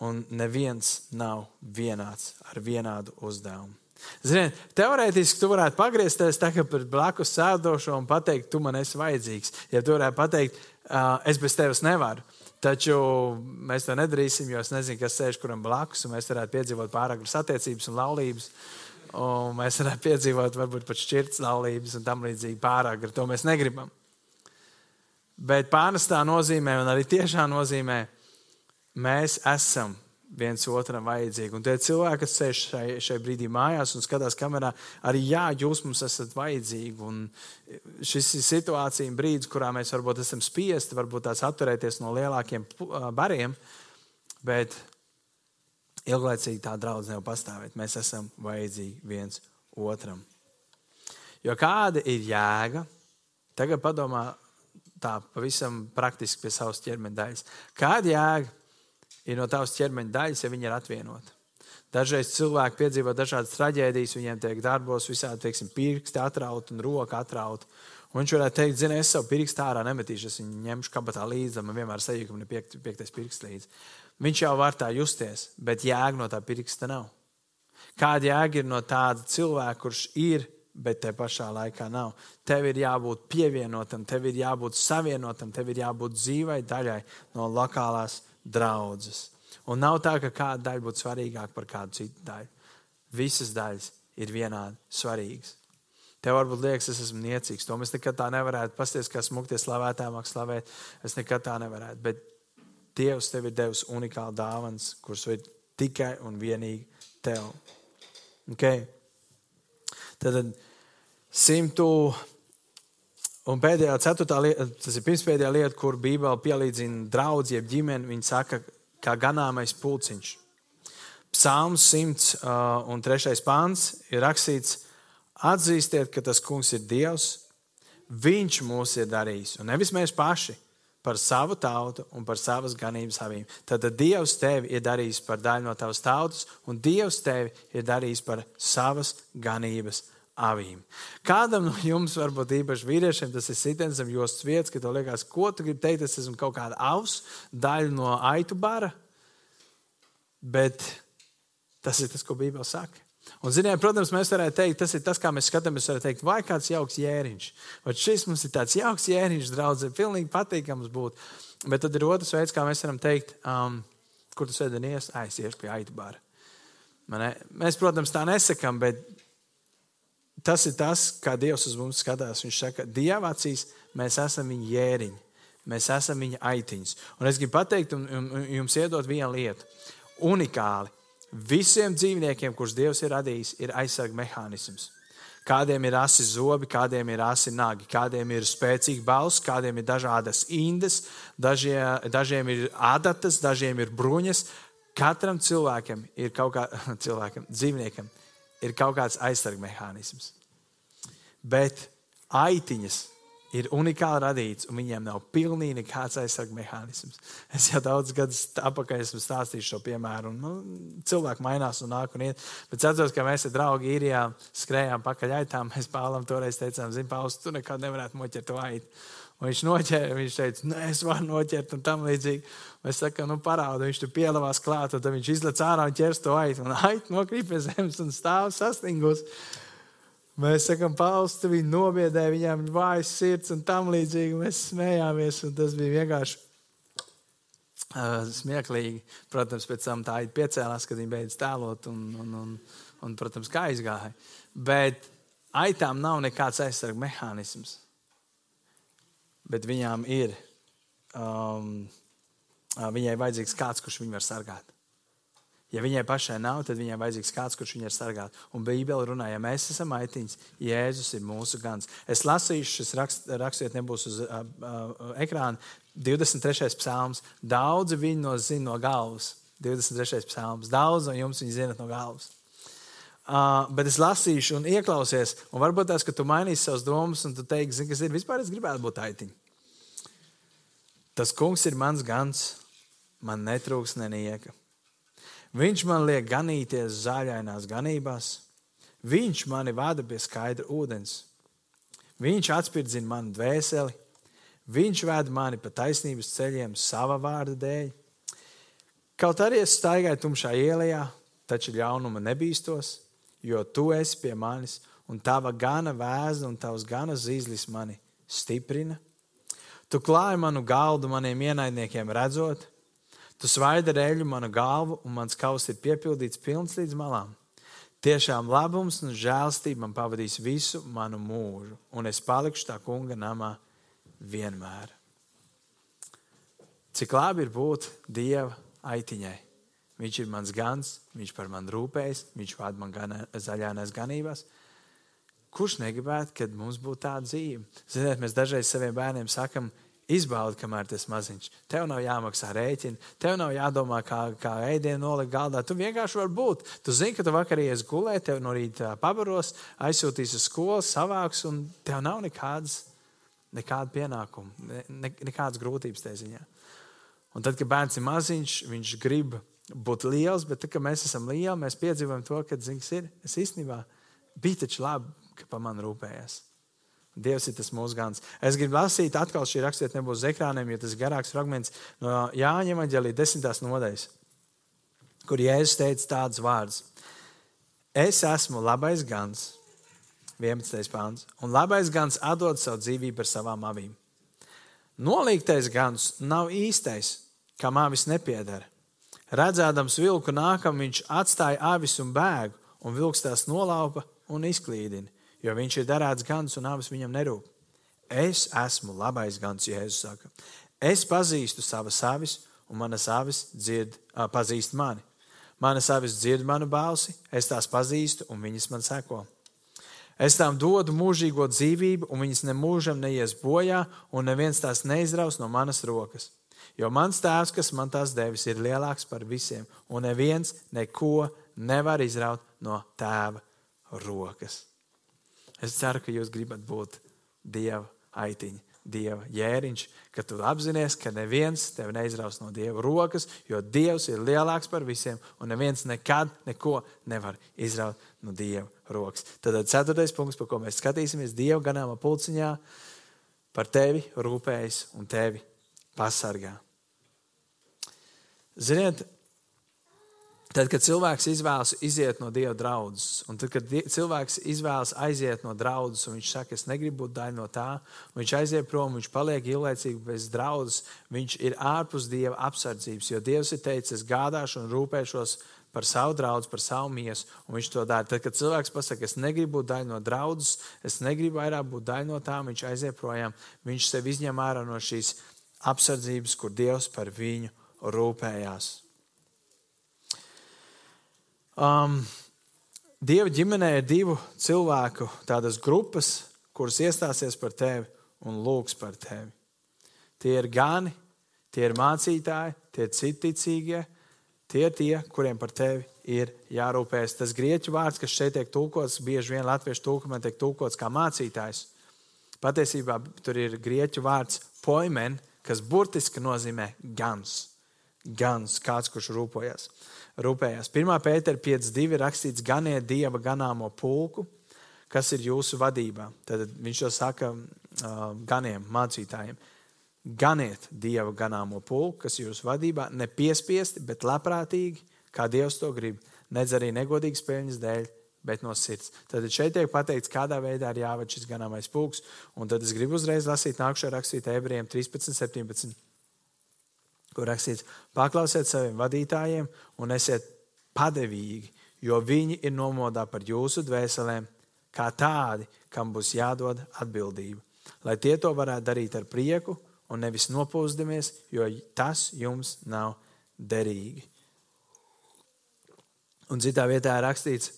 Un neviens nav vienāds ar vienādu uzdevumu. Ziniet, teorētiski tu varētu pagriezties par blakus sēdošo un pateikt, tu man esi vajadzīgs. Ja tu varētu pateikt, es bez tevis nevaru. Taču mēs to nedarīsim, jo es nezinu, kas sēž kuram blakus, un mēs varētu piedzīvot pāragras attiecības un laulības. Uh, Un mēs varētu piedzīvot, varbūt pat šķirtas laulības un tam līdzīgi pārāk ar to mēs negribam. Bet pārnestā nozīmē, un arī tiešā nozīmē, mēs esam viens otram vajadzīgi. Un tie cilvēki, kas sēž šai, šai brīdī mājās un skatās kamerā, arī jā, jūs mums esat vajadzīgi. Un šis ir situācija, brīdis, kurā mēs varbūt esam spiesti, varbūt tās atturēties no lielākiem bariem. Bet ilglaicīgi tā draudzene nevar pastāvēt. Mēs esam vajadzīgi viens otram. Jo kāda ir jēga? Tagad padomā tā pavisam praktiski pie savas ķermeņa daļas. Kāda jēga ir no tavas ķermeņa daļas, ja viņi ir atvienoti? Dažreiz cilvēki piedzīvo dažādas traģēdijas, viņiem tiek darbos visādi, teiksim, pirksti atrauti un roka atrauti. Un viņš varētu teikt, zini, es savu pirkstu ārā nemetīšu, es viņu ņemšu kabatā līdzi, man vienmēr sajūta, ka man ir piekt, piektais pirksts līdzi. Viņš jau var tā justies, bet jēga no tā pirksta nav. Kāda jēga ir no tāda cilvēka, kurš ir, bet te pašā laikā nav? Tev ir jābūt pievienotam, tev ir jābūt savienotam, tev ir jābūt dzīvai daļai no lokālās draudzes. Un nav tā, ka kāda daļa būtu svarīgāka par kādu citu daļu. Visas daļas ir vienādi svarīgas. Tev varbūt liekas, es esmu niecīgs. To mēs nekad tā nevarētu pasties, kā smukties slavētājiem, slavēt. Es nekad tā nevarētu. Bet Dievs tev ir devis unikālu dāvanu, kuras ir tikai un vienīgi tev. Okay. Tad simtu. Un pēdējā, ceturtā lieta, tas ir pirmspēdējā lieta, kur Bībele pielīdzina draugu, jeb ģimeni. Viņa saka, kā ganāmais pulciņš. Psalms 103. pāns ir rakstīts, atzīstiet, ka tas kungs ir Dievs. Viņš mūs ir darījis, un nevis mēs paši par savu tautu un par savas ganības avīm. Tad Dievs tevi ir darījis par daļu no tavas tautas, un Dievs tevi ir darījis par savas ganības avīm. Kādam no jums, varbūt īpaši vīriešiem, tas ir sitiens zem jostas vietas, ka tev liekas, ko tu gribi teikt, es esmu kaut kāda aus, daļa no aitu bara. Bet tas ir tas, ko Bībele saka. Un, ziniet, protams, mēs varētu teikt, tas ir tas, kā mēs skatāmies. Varētu teikt, vai kāds jauks jēriņš. Vai šis mums ir tāds jauks jēriņš, draugs, ir pilnīgi patīkams būt. Bet tad ir otrs veids, kā mēs varam teikt, um, kur tas vēdinies, aizies pie aitbāra. Mēs, protams, tā nesakām, bet tas ir tas, kā Dievs uz mums skatās. Viņš saka, Dieva acīs mēs esam viņa jēriņi, mēs esam viņa aitiņas. Un es gribu pateikt un, un, un jums iedot vienu lietu. Unikāli Visiem dzīvniekiem, kurus Dievs ir radījis, ir aizsarga mehānisms. Kādiem ir asi zobi, kādiem ir asi nagi, kādiem ir spēcīga balss, kādiem ir dažādas indes, dažie, dažiem ir adatas, dažiem ir bruņas. Katram cilvēkam ir kaut kāds cilvēkam, dzīvniekam, ir kaut kāds aizsarga mehānisms. Bet aitiņas ir unikāli radīts, un viņiem nav pilnīgi nekāds aizsardzības mehānisms. Es jau daudz gadus atpakaļ esmu stāstījis šo piemēru, un nu, cilvēki mainās un nāk un iet. Bet es atceros, ka mēs ar draugu īrijā skrējām pakaļ aitām. Mēs Pāvlam toreiz teicām, zini, Pāvils, tu nekad nevarētu noķert to aitu. Un viņš noķēra, viņš teica, nē, es varu noķert, un tam līdzīgi. Mēs sakām, nu, parādu, viņš tur pielavās klāt, tad viņš izlaiž ārā un ķers to aitu. Un aitu nokrīt pie zemes un stāv sastingus. Mēs sakām, Pāvils, tu viņu nobiedēji, viņam ir vājas sirds un tam līdzīgi. Mēs smējāmies, un tas bija vienkārši uh, smieklīgi. Protams, pēc tam tā ir piecēlās, kad viņi beidz tēlot, un, un, un, un protams, kā aizgāja. Bet aitām nav nekāds aizsardzības mehānisms. Bet viņām ir, um, viņai vajadzīgs kāds, kurš viņu var sargāt. Ja viņai pašai nav, tad viņai vajadzīgs kāds, kurš viņai sargāt. Un Bībele runā, ja mēs esam aitiņas, Jēzus ir mūsu gans. Es lasīšu, šis rakst, rakstīt nebūs uz uh, uh, ekrāna. 23. psalms. Daudzi viņu no zina no galvas. 23. psalms. Daudz no jums viņi zina no galvas. Uh, bet es lasīšu un ieklausīšos, un varbūt tās, ka tu mainīsi savas domas, un tu teiksi, kas ir vispār, es gribētu būt aitiņa. Tas kungs ir mans gans, man netrūks nenieka. Viņš man liek ganīties zaļainās ganībās, viņš mani vada pie skaidra ūdens. Viņš atspirdzina manu dvēseli, viņš ved mani pa taisnības ceļiem sava vārda dēļ. Kaut arī es staigāju tumšā ielā, taču ļaunuma nebīstos, jo tu esi pie manis, un tava gana vēzna un tavs gana zīzlis mani stiprina. Tu klāji manu galdu maniem ienaidniekiem redzot, Tu svaidi ar eļu manu galvu, un mans kauss ir piepildīts pilns līdz malām. Tiešām labums un žēlstība man pavadīs visu manu mūžu, un es palikšu tā kunga namā vienmēr. Cik labi ir būt Dieva aitiņai. Viņš ir mans gans, viņš par mani rūpējas, viņš vada man gan zaļānās ganībās. Kurš negribētu, kad mums būtu tāda dzīve? Ziniet, mēs dažreiz saviem bērniem sakam, Izbaudi, kamēr tas maziņš. Tev nav jāmaksā rēķini, tev nav jādomā, kā, kā ēdienu nolikt galdā. Tu vienkārši vari būt. Tu zini, ka tu vakar ies gulēt, tev no rīta pabaros, aizsūtīs uz skolu, savāks, un tev nav nekādas, nekāda pienākuma, ne, ne, nekādas grūtības tajā ziņā. Un tad, kad bērns ir maziņš, viņš grib būt liels, bet tad, kad mēs esam lieli, mēs piedzīvojam to, ka zins, ir, es īstenībā bija taču labi, ka par mani rūpējās. Dievs ir tas mūsu gans. Es gribu lasīt, atkal šī rakstiet nebūs uz ekrāniem, jo tas ir garāks fragments no Jāņa Evanģelī desmitās nodaļas, kur Jēzus teica tādus vārdus. Es esmu labais gans, 11. pāns, un labais gans atdod savu dzīvību par savām avīm. Nolīgtais gans nav īstais, kam avis nepiedara. Redzēdams vilku nākam, viņš atstāja avis un bēgu, un vilks tās nolaupa un izklīdina jo viņš ir darēts gans un abas viņam nerūp. Es esmu labais gans, Jēzus saka. Es pazīstu savas avis, un manas avis dzird, pazīst mani. Manas avis dzird manu balsi, es tās pazīstu, un viņas man seko. Es tām dodu mūžīgo dzīvību, un viņas nemūžam neies bojā, un neviens tās neizraus no manas rokas. Jo mans tēvs, kas man tās devis, ir lielāks par visiem, un neviens neko nevar izraut no tēva rokas. Es ceru, ka jūs gribat būt Dieva aitiņa, Dieva jēriņš, ka tu apzinājies, ka neviens tevi neizraus no Dieva rokas, jo Dievs ir lielāks par visiem, un neviens nekad neko nevar izraut no Dieva rokas. Tad ceturtais punkts, par ko mēs skatīsimies, Dieva ganāma pulciņā par tevi rūpējas un tevi pasargā. Ziniet, Tad, kad cilvēks izvēlas iziet no Dieva draudzes, un tad, kad cilvēks izvēlas aiziet no draudzes, un viņš saka, es negribu būt daļa no tā, viņš aiziet prom, viņš paliek ilglaicīgi bez draudzes, viņš ir ārpus Dieva apsardzības. Jo Dievs ir teicis, es gādāšu un rūpēšos par savu draugu, par savu miesu, un viņš to dara. Tad, kad cilvēks pasakā, es negribu būt daļa no draudzes, es negribu vairāk būt daļa no tā, viņš aiziet projām, viņš sev izņem ārā no šīs apsardzības, kur Dievs par viņu rūpējās. Um, Dieva ģimenē ir divu cilvēku tādas grupas, kuras iestāsies par tevi un lūgs par tevi. Tie ir gani, tie ir mācītāji, tie ir citicīgie, tie ir tie, kuriem par tevi ir jārūpējas. Tas grieķu vārds, kas šeit tiek tulkots, bieži vien latviešu tulkumā tiek tulkots kā mācītājs. Patiesībā tur ir grieķu vārds poimen, kas burtiski nozīmē gans. Gans, kāds, kurš rūpojas rūpējās. 1. pētera 5.2 rakstīts, ganiet dieva ganāmo pulku, kas ir jūsu vadībā. Tad viņš to saka ganiem, mācītājiem. Ganiet dieva ganāmo pulku, kas ir jūsu vadībā, ne piespiesti, bet labprātīgi, kā Dievs to grib. Nedz arī negodīgas peļņas dēļ, bet no sirds. Tad šeit tiek pateikts, kādā veidā ir jāved šis ganāmais pulks. Un tad es gribu uzreiz lasīt nākamo rakstīt ebrejiem 13, 17 kur rakstīts, paklausiet saviem vadītājiem un esiet padevīgi, jo viņi ir nomodā par jūsu dvēselēm, kā tādi, kam būs jādod atbildība. Lai tie to varētu darīt ar prieku un nevis nopūsdamies, jo tas jums nav derīgi. Un citā vietā ir rakstīts,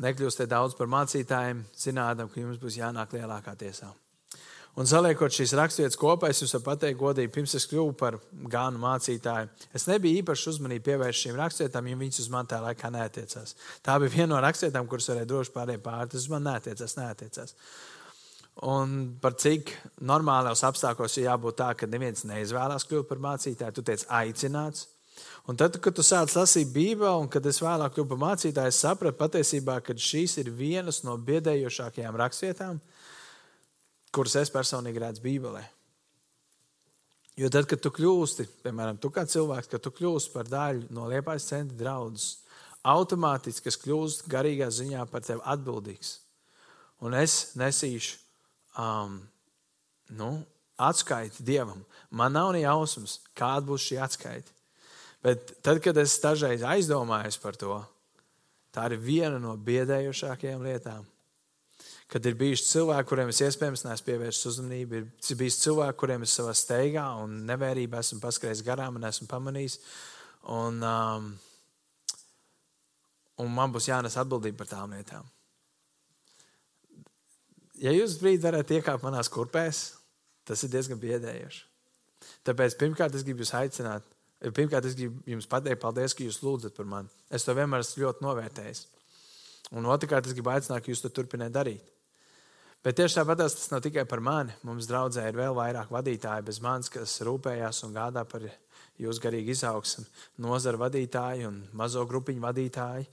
nekļūstiet daudz par mācītājiem, zinādam, ka jums būs jānāk lielākā tiesā. Un saliekot šīs raksturvietas kopā, es jums varu pateikt, godīgi, pirms es kļuvu par gānu mācītāju. Es nebiju īpaši uzmanību pievērst šīm raksturvietām, jo viņas uz mani tajā laikā neatiecās. Tā bija viena no raksturvietām, kuras varēja droši pārējiem pāri. Tas uz mani neatiecās, neatiecās. Un par cik normālos apstākļos ir jābūt tā, ka neviens neizvēlās kļūt par mācītāju, tu tiec aicināts. Un tad, kad tu sāc lasīt Bībeli, un kad es vēlāk kļuvu par mācītāju, es sapratu patiesībā, ka šīs ir vienas no biedējošākajām rakstvietām, kuras es personīgi redzu Bībelē. Jo tad, kad tu kļūsti, piemēram, tu kā cilvēks, kad tu kļūsti par daļu no Liepājas centra draudzes, automātiski es kļūstu garīgā ziņā par tevi atbildīgs. Un es nesīšu um, nu, atskaiti Dievam. Man nav ne jausmas, kāda būs šī atskaita. Bet tad, kad es dažreiz aizdomājos par to, tā ir viena no biedējošākajām lietām kad ir bijuši cilvēki, kuriem es iespējams neesmu pievērsis uzmanību, ir bijis cilvēki, kuriem es savā steigā un nevērībā esmu paskrējis garām un esmu pamanījis. Un, um, un man būs jānes atbildība par tām lietām. Ja jūs brīdī varētu iekāpt manās kurpēs, tas ir diezgan biedējoši. Tāpēc pirmkārt es gribu jūs aicināt. Pirmkārt, es gribu jums pateikt, paldies, ka jūs lūdzat par mani. Es to vienmēr esmu ļoti novērtējis. Un otrkārt, es gribu aicināt, ka jūs to turpiniet darīt. Bet tieši tāpat tas nav tikai par mani. Mums draudzē ir vēl vairāk vadītāji bez manis, kas rūpējās un gādā par jūsu garīgu izaugsmu. Nozara vadītāji un mazo grupiņu vadītāji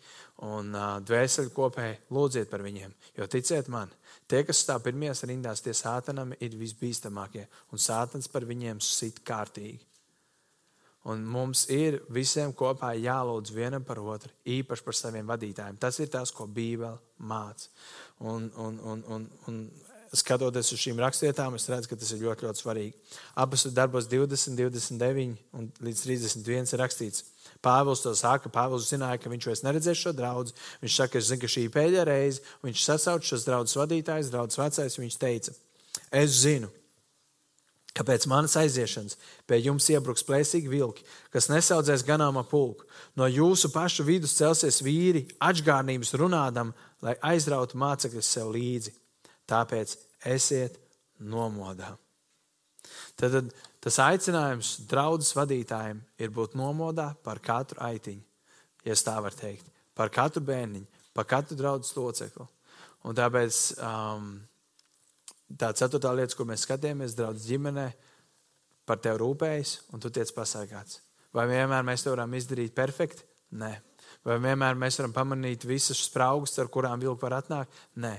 un uh, dvēseli kopēji lūdziet par viņiem. Jo ticiet man, tie, kas stāv pirmajās rindās, tie sātanam ir visbīstamākie. Un sātans par viņiem sit kārtīgi. Un mums ir visiem kopā jālūdz vienam par otru, īpaši par saviem vadītājiem. Tas ir tas, ko Bībele māca. Un, un, un, un, un skatoties uz šīm rakstvietām, es redzu, ka tas ir ļoti, ļoti svarīgi. Abas darbos 20, 29 un līdz 31 ir rakstīts. Pāvils to saka, Pāvils zināja, ka viņš vairs neredzēs šo draugu. Viņš saka, es zinu, ka šī ir pēdējā reize. Viņš sasauc šos draugus vadītājus, draugus vecais. Viņš teica, es zinu, Kāpēc manas aiziešanas pie jums iebruks plēsīgi vilki, kas nesaudzēs ganāma pulku? No jūsu pašu vidus celsies vīri, atgādnības runādam, lai aizrautu mācekļus sev līdzi. Tāpēc esiet nomodā. Tad, tad tas aicinājums draudzes vadītājiem ir būt nomodā par katru aitiņu, ja tā var teikt, par katru bērniņu, par katru draudzes locekli. Un tāpēc um, tā ceturtā lieta, ko mēs skatījāmies, draudzes ģimenē, par tevi rūpējas, un tu tiec pasargāts. Vai vienmēr mēs to varam izdarīt perfekti? Nē. Vai vienmēr mēs varam pamanīt visas spraugas, ar kurām vilki var atnākt? Nē.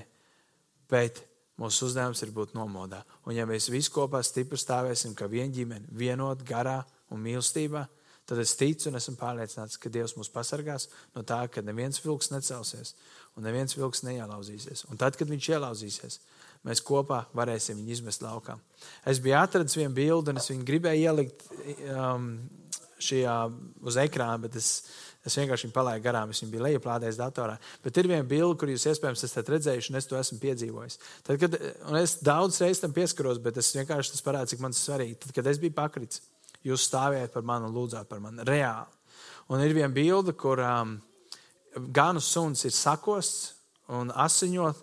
Bet mūsu uzdevums ir būt nomodā. Un ja mēs visi kopā stipri stāvēsim, kā viena ģimene, vienot garā un mīlestībā, tad es ticu un esmu pārliecināts, ka Dievs mūs pasargās no tā, ka neviens vilks necelsies un neviens vilks neielauzīsies. Un tad, kad viņš ielauzīsies, mēs kopā varēsim viņu izmest laukā. Es biju atradis vienu bildi, un es viņu gribēju ielikt um, šajā uz ekrāna, bet es, es vienkārši viņu palaidu garām. Es viņu biju lejuplādējis datorā. Bet ir viena bilde, kur jūs iespējams esat redzējuši, un es to esmu piedzīvojis. Tad, kad, es daudz reizes tam pieskaros, bet es vienkārši tas parādu, cik man tas svarīgi. Tad, kad es biju pakritis, jūs stāvējat par mani un lūdzāt par mani reāli. Un ir viena bilde, kur um, ganu suns ir sakosts un asiņot.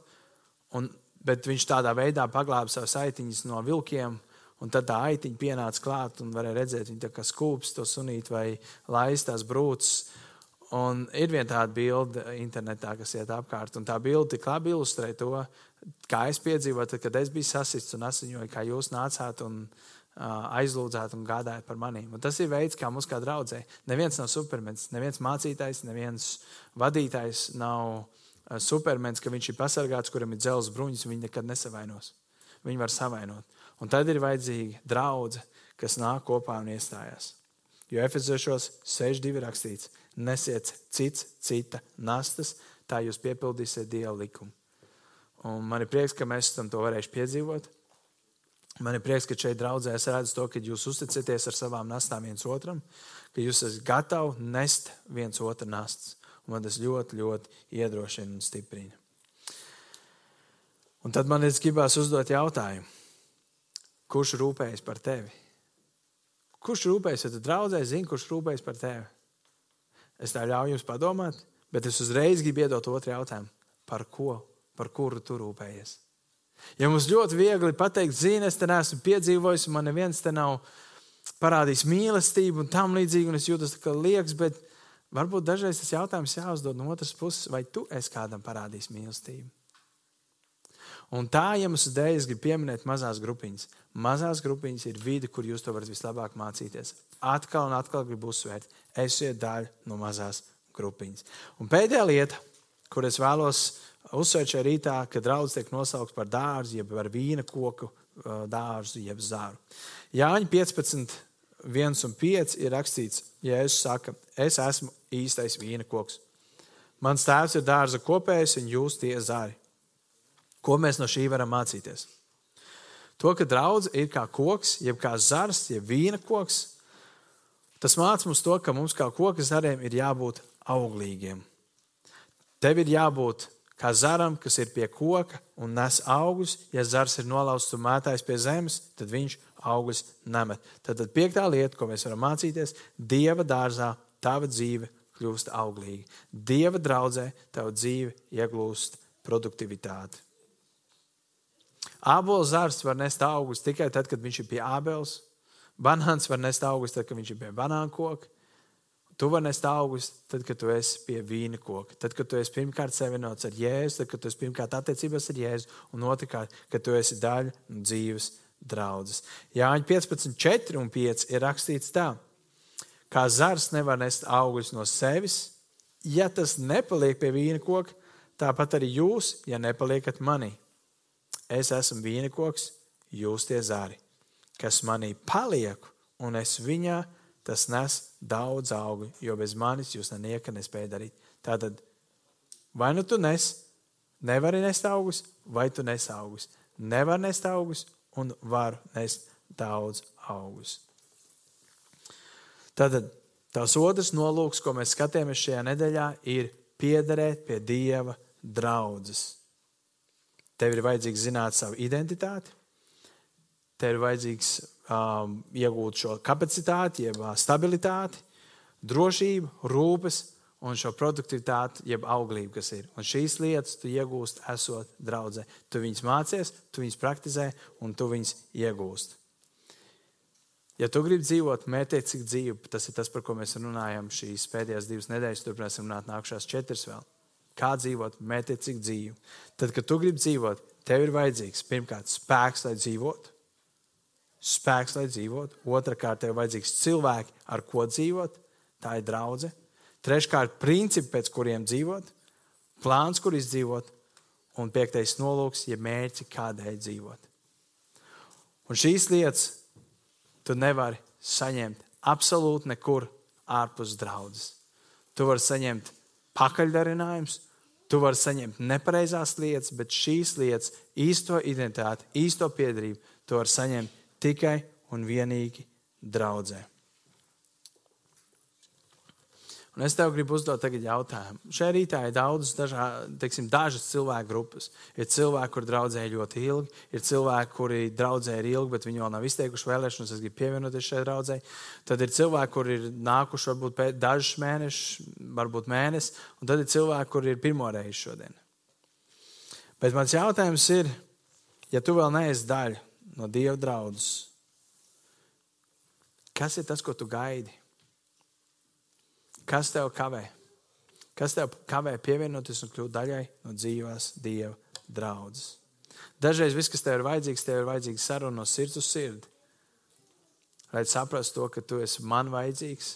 Un bet viņš tādā veidā paglāba savas aitiņas no vilkiem. Un tad tā aitiņa pienāca klāt un varēja redzēt, viņa kā skūps to sunīt vai laistās brūces. Un ir viena tāda bilde internetā, kas iet apkārt. Un tā bilde tik labi ilustrē to, kā es piedzīvoju, tad, kad es biju sasists un asiņoju, kā jūs nācāt un uh, aizlūdzāt un gādājāt par maniem. Un tas ir veids, kā mums kā draudzē. Neviens nav supermens, neviens mācītājs, neviens vadītājs nav Supermens, ka viņš ir pasargāts, kuram ir dzelzs bruņas, viņi nekad nesavainos. Viņi var savainot. Un tad ir vajadzīga draudzene, kas nāk kopā un iestājās. Jo Efeziešos 6.2 rakstīts, nesiet cits, cita nastas, tā jūs piepildīsiet Dieva likumu. Un man ir prieks, ka mēs esam to varējuši piedzīvot. Man ir prieks, ka šeit draudzē es redzu to, ka jūs uzticaties ar savām nastām viens otram, ka jūs esat gatavi nest viens otru nastas. Man tas ļoti, ļoti iedrošina un stiprina. Un tad man gribās uzdot jautājumu, kurš rūpējas par tevi? Kurš rūpējas, ja tu draudzē zini, kurš rūpējas par tevi? Es tā ļauju jums padomāt, Bet es uzreiz gribu iedot otru jautājumu. Par ko? Par kuru tu rūpējies? Ja mums ļoti viegli pateikt, zini, es te neesmu piedzīvojis, man neviens te nav parādījis mīlestību un tam līdzīgi, un es jūtos kā liekas, bet varbūt dažreiz tas jautājums jāuzdod no otras puses, vai tu esi kādam parādījis mīlestību? Un tā iemesla dēļ es gribu pieminēt mazās grupiņas. Mazās grupiņas ir vide, kur jūs to varat vislabāk mācīties. Atkal un atkal gribu uzsvērt, esiet daļa no mazās grupiņas. Un pēdējā lieta, kur es vēlos uzsvērt šajā rītā, kad draugs tiek nosaukts par dārzu, jeb par vīna koku dārzu, jeb zāru. Jāņa 15, 1 un 5 ir rakstīts, Jēzus saka, es esmu īstais vīna koks. Mans tēvs ir dārza kopējs, un jūs tie zari. Ko mēs no šī varam mācīties? To, ka draudzene ir kā koks, jeb kā zars, jeb vīna koks, tas māca mums to, ka mums kā koka zariem ir jābūt auglīgiem. Tev ir jābūt kā zaram, kas ir pie koka un nes augļus. Ja zars ir nolauzts un mētājs pie zemes, tad viņš augļus nemet. Tad, tad piektā lieta, ko mēs varam mācīties, Dieva dārzā tava dzīve kļūst auglīga. Dieva draudzē tava dzīve iegūst produktivitāti. Ābols zars var nest augus tikai tad, kad viņš ir pie ābeles. Banāns var nest augus tad, kad viņš ir pie banāna koka. Tu vari nest augus tad, kad tu esi pie vīna koka. Tad, kad tu esi pirmkārt savienots ar Jēzu, tad, kad tu esi pirmkārt attiecībās ar Jēzu, un otrkārt, kad tu esi daļa no dzīves draudzes. Jāņa 15, 4 un 5 ir rakstīts tā, kā zars nevar nest augus no sevis, ja tas nepaliek pie vīna koka, tāpat arī jūs, ja nepaliekat manī. Es esmu vīnekoks, jūs tie zari, kas manī palieku, un es viņā tas nes daudz augu, jo bez manis jūs nenieka nespējat darīt. Tātad, vai nu tu nes, nevari nest augus, vai tu nes augus. Nevar nest augus un var nest daudz augus. Tātad tās otrs nolūks, ko mēs skatījāmies šajā nedēļā, ir piederēt pie Dieva draudzes. Tev ir vajadzīgs zināt savu identitāti, tev ir vajadzīgs um, iegūt šo kapacitāti, jeb uh, stabilitāti, drošību, rūpes un šo produktivitāti, jeb auglību, kas ir. Un šīs lietas tu iegūsti, esot draudzē. Tu viņus mācies, tu viņus praktizē un tu viņus iegūsti. Ja tu gribi dzīvot mērķiecīgu dzīvi, tas ir tas, par ko mēs runājam šīs pēdējās divas nedēļas, turpināsim runāt nākamās četras vēl kā dzīvot mētiecīgu dzīvi. Tad, kad tu gribi dzīvot, tev ir vajadzīgs pirmkārt spēks, lai dzīvotu. Spēks, lai dzīvotu. Otrakārt, tev ir vajadzīgs cilvēki, ar ko dzīvot. Tā ir draudzene. Treškārt, principi, pēc kuriem dzīvot, plāns, kur izdzīvot, un piektais nolūks, ja mērķi, kādēļ dzīvot. Un šīs lietas tu nevari saņemt absolūti nekur ārpus draudzes. Tu vari saņemt pakaļdarinājums. Tu vari saņemt nepareizās lietas, bet šīs lietas, īsto identitāti, īsto piedarību, tu vari saņemt tikai un vienīgi draudzē. Un es tev gribu uzdot jautājumu. Šajā rītā ir daudz, dažā, teiksim, dažas cilvēku grupas. Ir cilvēki, kuriem draudzēja ļoti ilgi, ir cilvēki, kuri draudzēja ilgi, bet viņi vēl nav izteikuši vēlēšanos. Es gribu pievienoties šai draudzēji. Tad ir cilvēki, kuriem ir nākuši varbūt dažus mēnešus, varbūt mēnesi, un tad ir cilvēki, kuriem ir pirmo reizi šodien. Bet mans jautājums ir, ja tu vēl neesi daļa no Dieva draudzes, kas ir tas, ko tu gaidi? Kas tev kavē? Kas tev kavē pievienoties un kļūt daļai no dzīvās Dieva draudzes? Dažreiz viss, kas tev ir vajadzīgs, tev ir vajadzīgs saruna no sirds uz sirdi. Lai saprastu to, ka tu esi man vajadzīgs,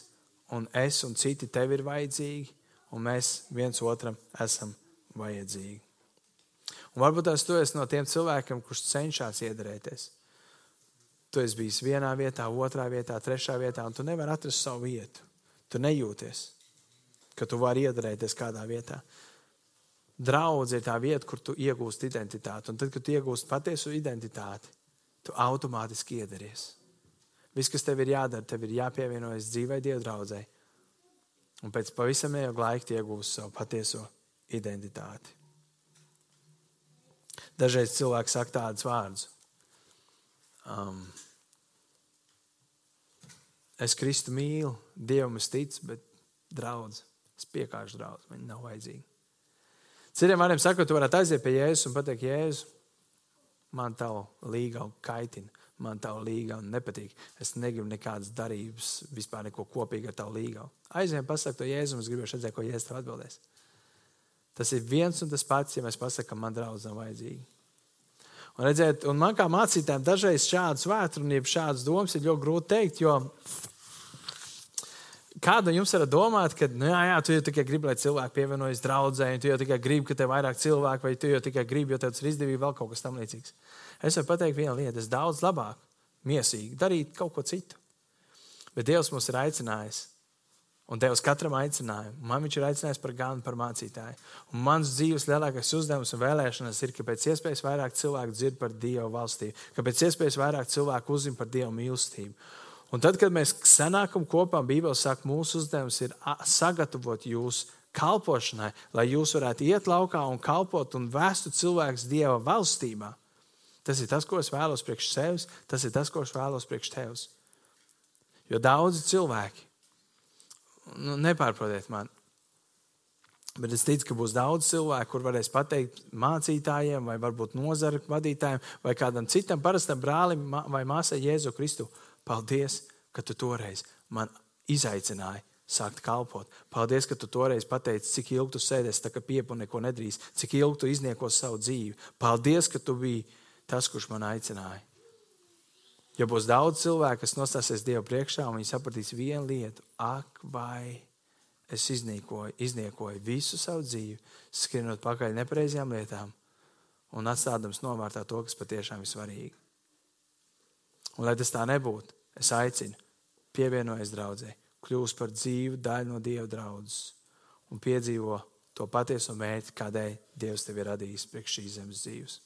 un es un citi tev ir vajadzīgi, un mēs viens otram esam vajadzīgi. Un varbūt tās tu esi no tiem cilvēkiem, kurš cenšas iedarēties. Tu esi bijis vienā vietā, otrā vietā, trešā vietā, un tu nevari atrast savu vietu. Tu nejūties, ka tu vari iedarēties kādā vietā. Draudz ir tā vieta, kur tu iegūsti identitāti. Un tad, kad tu iegūsti patiesu identitāti, tu automātiski iedaries. Viss, kas tev ir jādara, tev ir jāpievienojas dzīvai Dieva draudzē. Un pēc pavisam neilga laika iegūsi savu patieso identitāti. Dažreiz cilvēki saka tādus vārdus. Um, Es Kristu mīlu, Dievam es ticu, bet draudz. Es piekāpšu draugus, viņi nav vajadzīgi. Citiem vārdiem sakot, tu varētu aiziet pie Jēzus un pateikt, Jēzus, man tā līga kaitina man tā līga nepatīk. Es negribu nekādas darības, vispār neko kopīgu ar tavu līgu. Aizvien pasakot to Jēzu, es gribēju redzēt, ko Jēzus atbildēs. Tas ir viens un tas pats, ja mēs pasakām, man draudz nav vajadzīgi. Un, redzēt, un man kā mācītājiem dažreiz šādas vētrunības, šādas domas ir ļoti grūti teikt, jo kāda jums var domāt, ka, nu, jā, jā, tu jau tikai gribi, lai cilvēki pievienojas draudzē, tu jau tikai gribi, ka tev ir vairāk cilvēku, vai tu jau tikai gribi, jo tev ir izdevība vēl kaut kas tamlīdzīgs. Es varu pateikt vienu lietu, es daudz labāk, mīsīgi darīt kaut ko citu. Bet Dievs mums ir aicinājis. Un Dievs katram aicināja. Man viņš ir aicinājis par ganu, par mācītāju. Un mans dzīves lielākais uzdevums un vēlēšanas ir, ka pēc iespējas vairāk cilvēku dzird par Dieva valstību, ka pēc iespējas vairāk cilvēku uzzina par Dieva mīlestību. Un tad, kad mēs sanākam kopā, Bībelē saka, mūsu uzdevums ir sagatavot jūs kalpošanai, lai jūs varētu iet laukā un kalpot un vēstu cilvēkus Dieva valstībā. Tas ir tas, ko es vēlos priekš sevis, tas ir tas, ko es vēlos priekš tevis. Jo daudzi cilvēki, nu, nepārprotiet mani, bet es ticu, ka būs daudz cilvēku, kur varēs pateikt mācītājiem, vai varbūt nozara vadītājiem, vai kādam citam parastam brālim vai māsai Jēzu Kristu. Paldies, ka tu toreiz man izaicināji sākt kalpot. Paldies, ka tu toreiz pateici, cik ilgi tu sēdēsi, tā kā piepu neko nedrīkst, cik ilgi tu izniekos savu dzīvi. Paldies, ka tu biji tas, kurš man aicināja. Jo būs daudz cilvēku, kas nostāsies Dieva priekšā, un viņi sapratīs vienu lietu, ak, vai es izniekoju, izniekoju visu savu dzīvi, skrienot pakaļ nepareizajām lietām un atstādams novārtā to, kas patiešām ir svarīgi. Un, lai tas tā nebūtu, es aicinu, pievienoties draudzē, kļūst par dzīvu daļu no Dieva draudzes un piedzīvo to patieso mērķi, kādēļ Dievs tevi ir radījis priekš šīs zemes dzīves.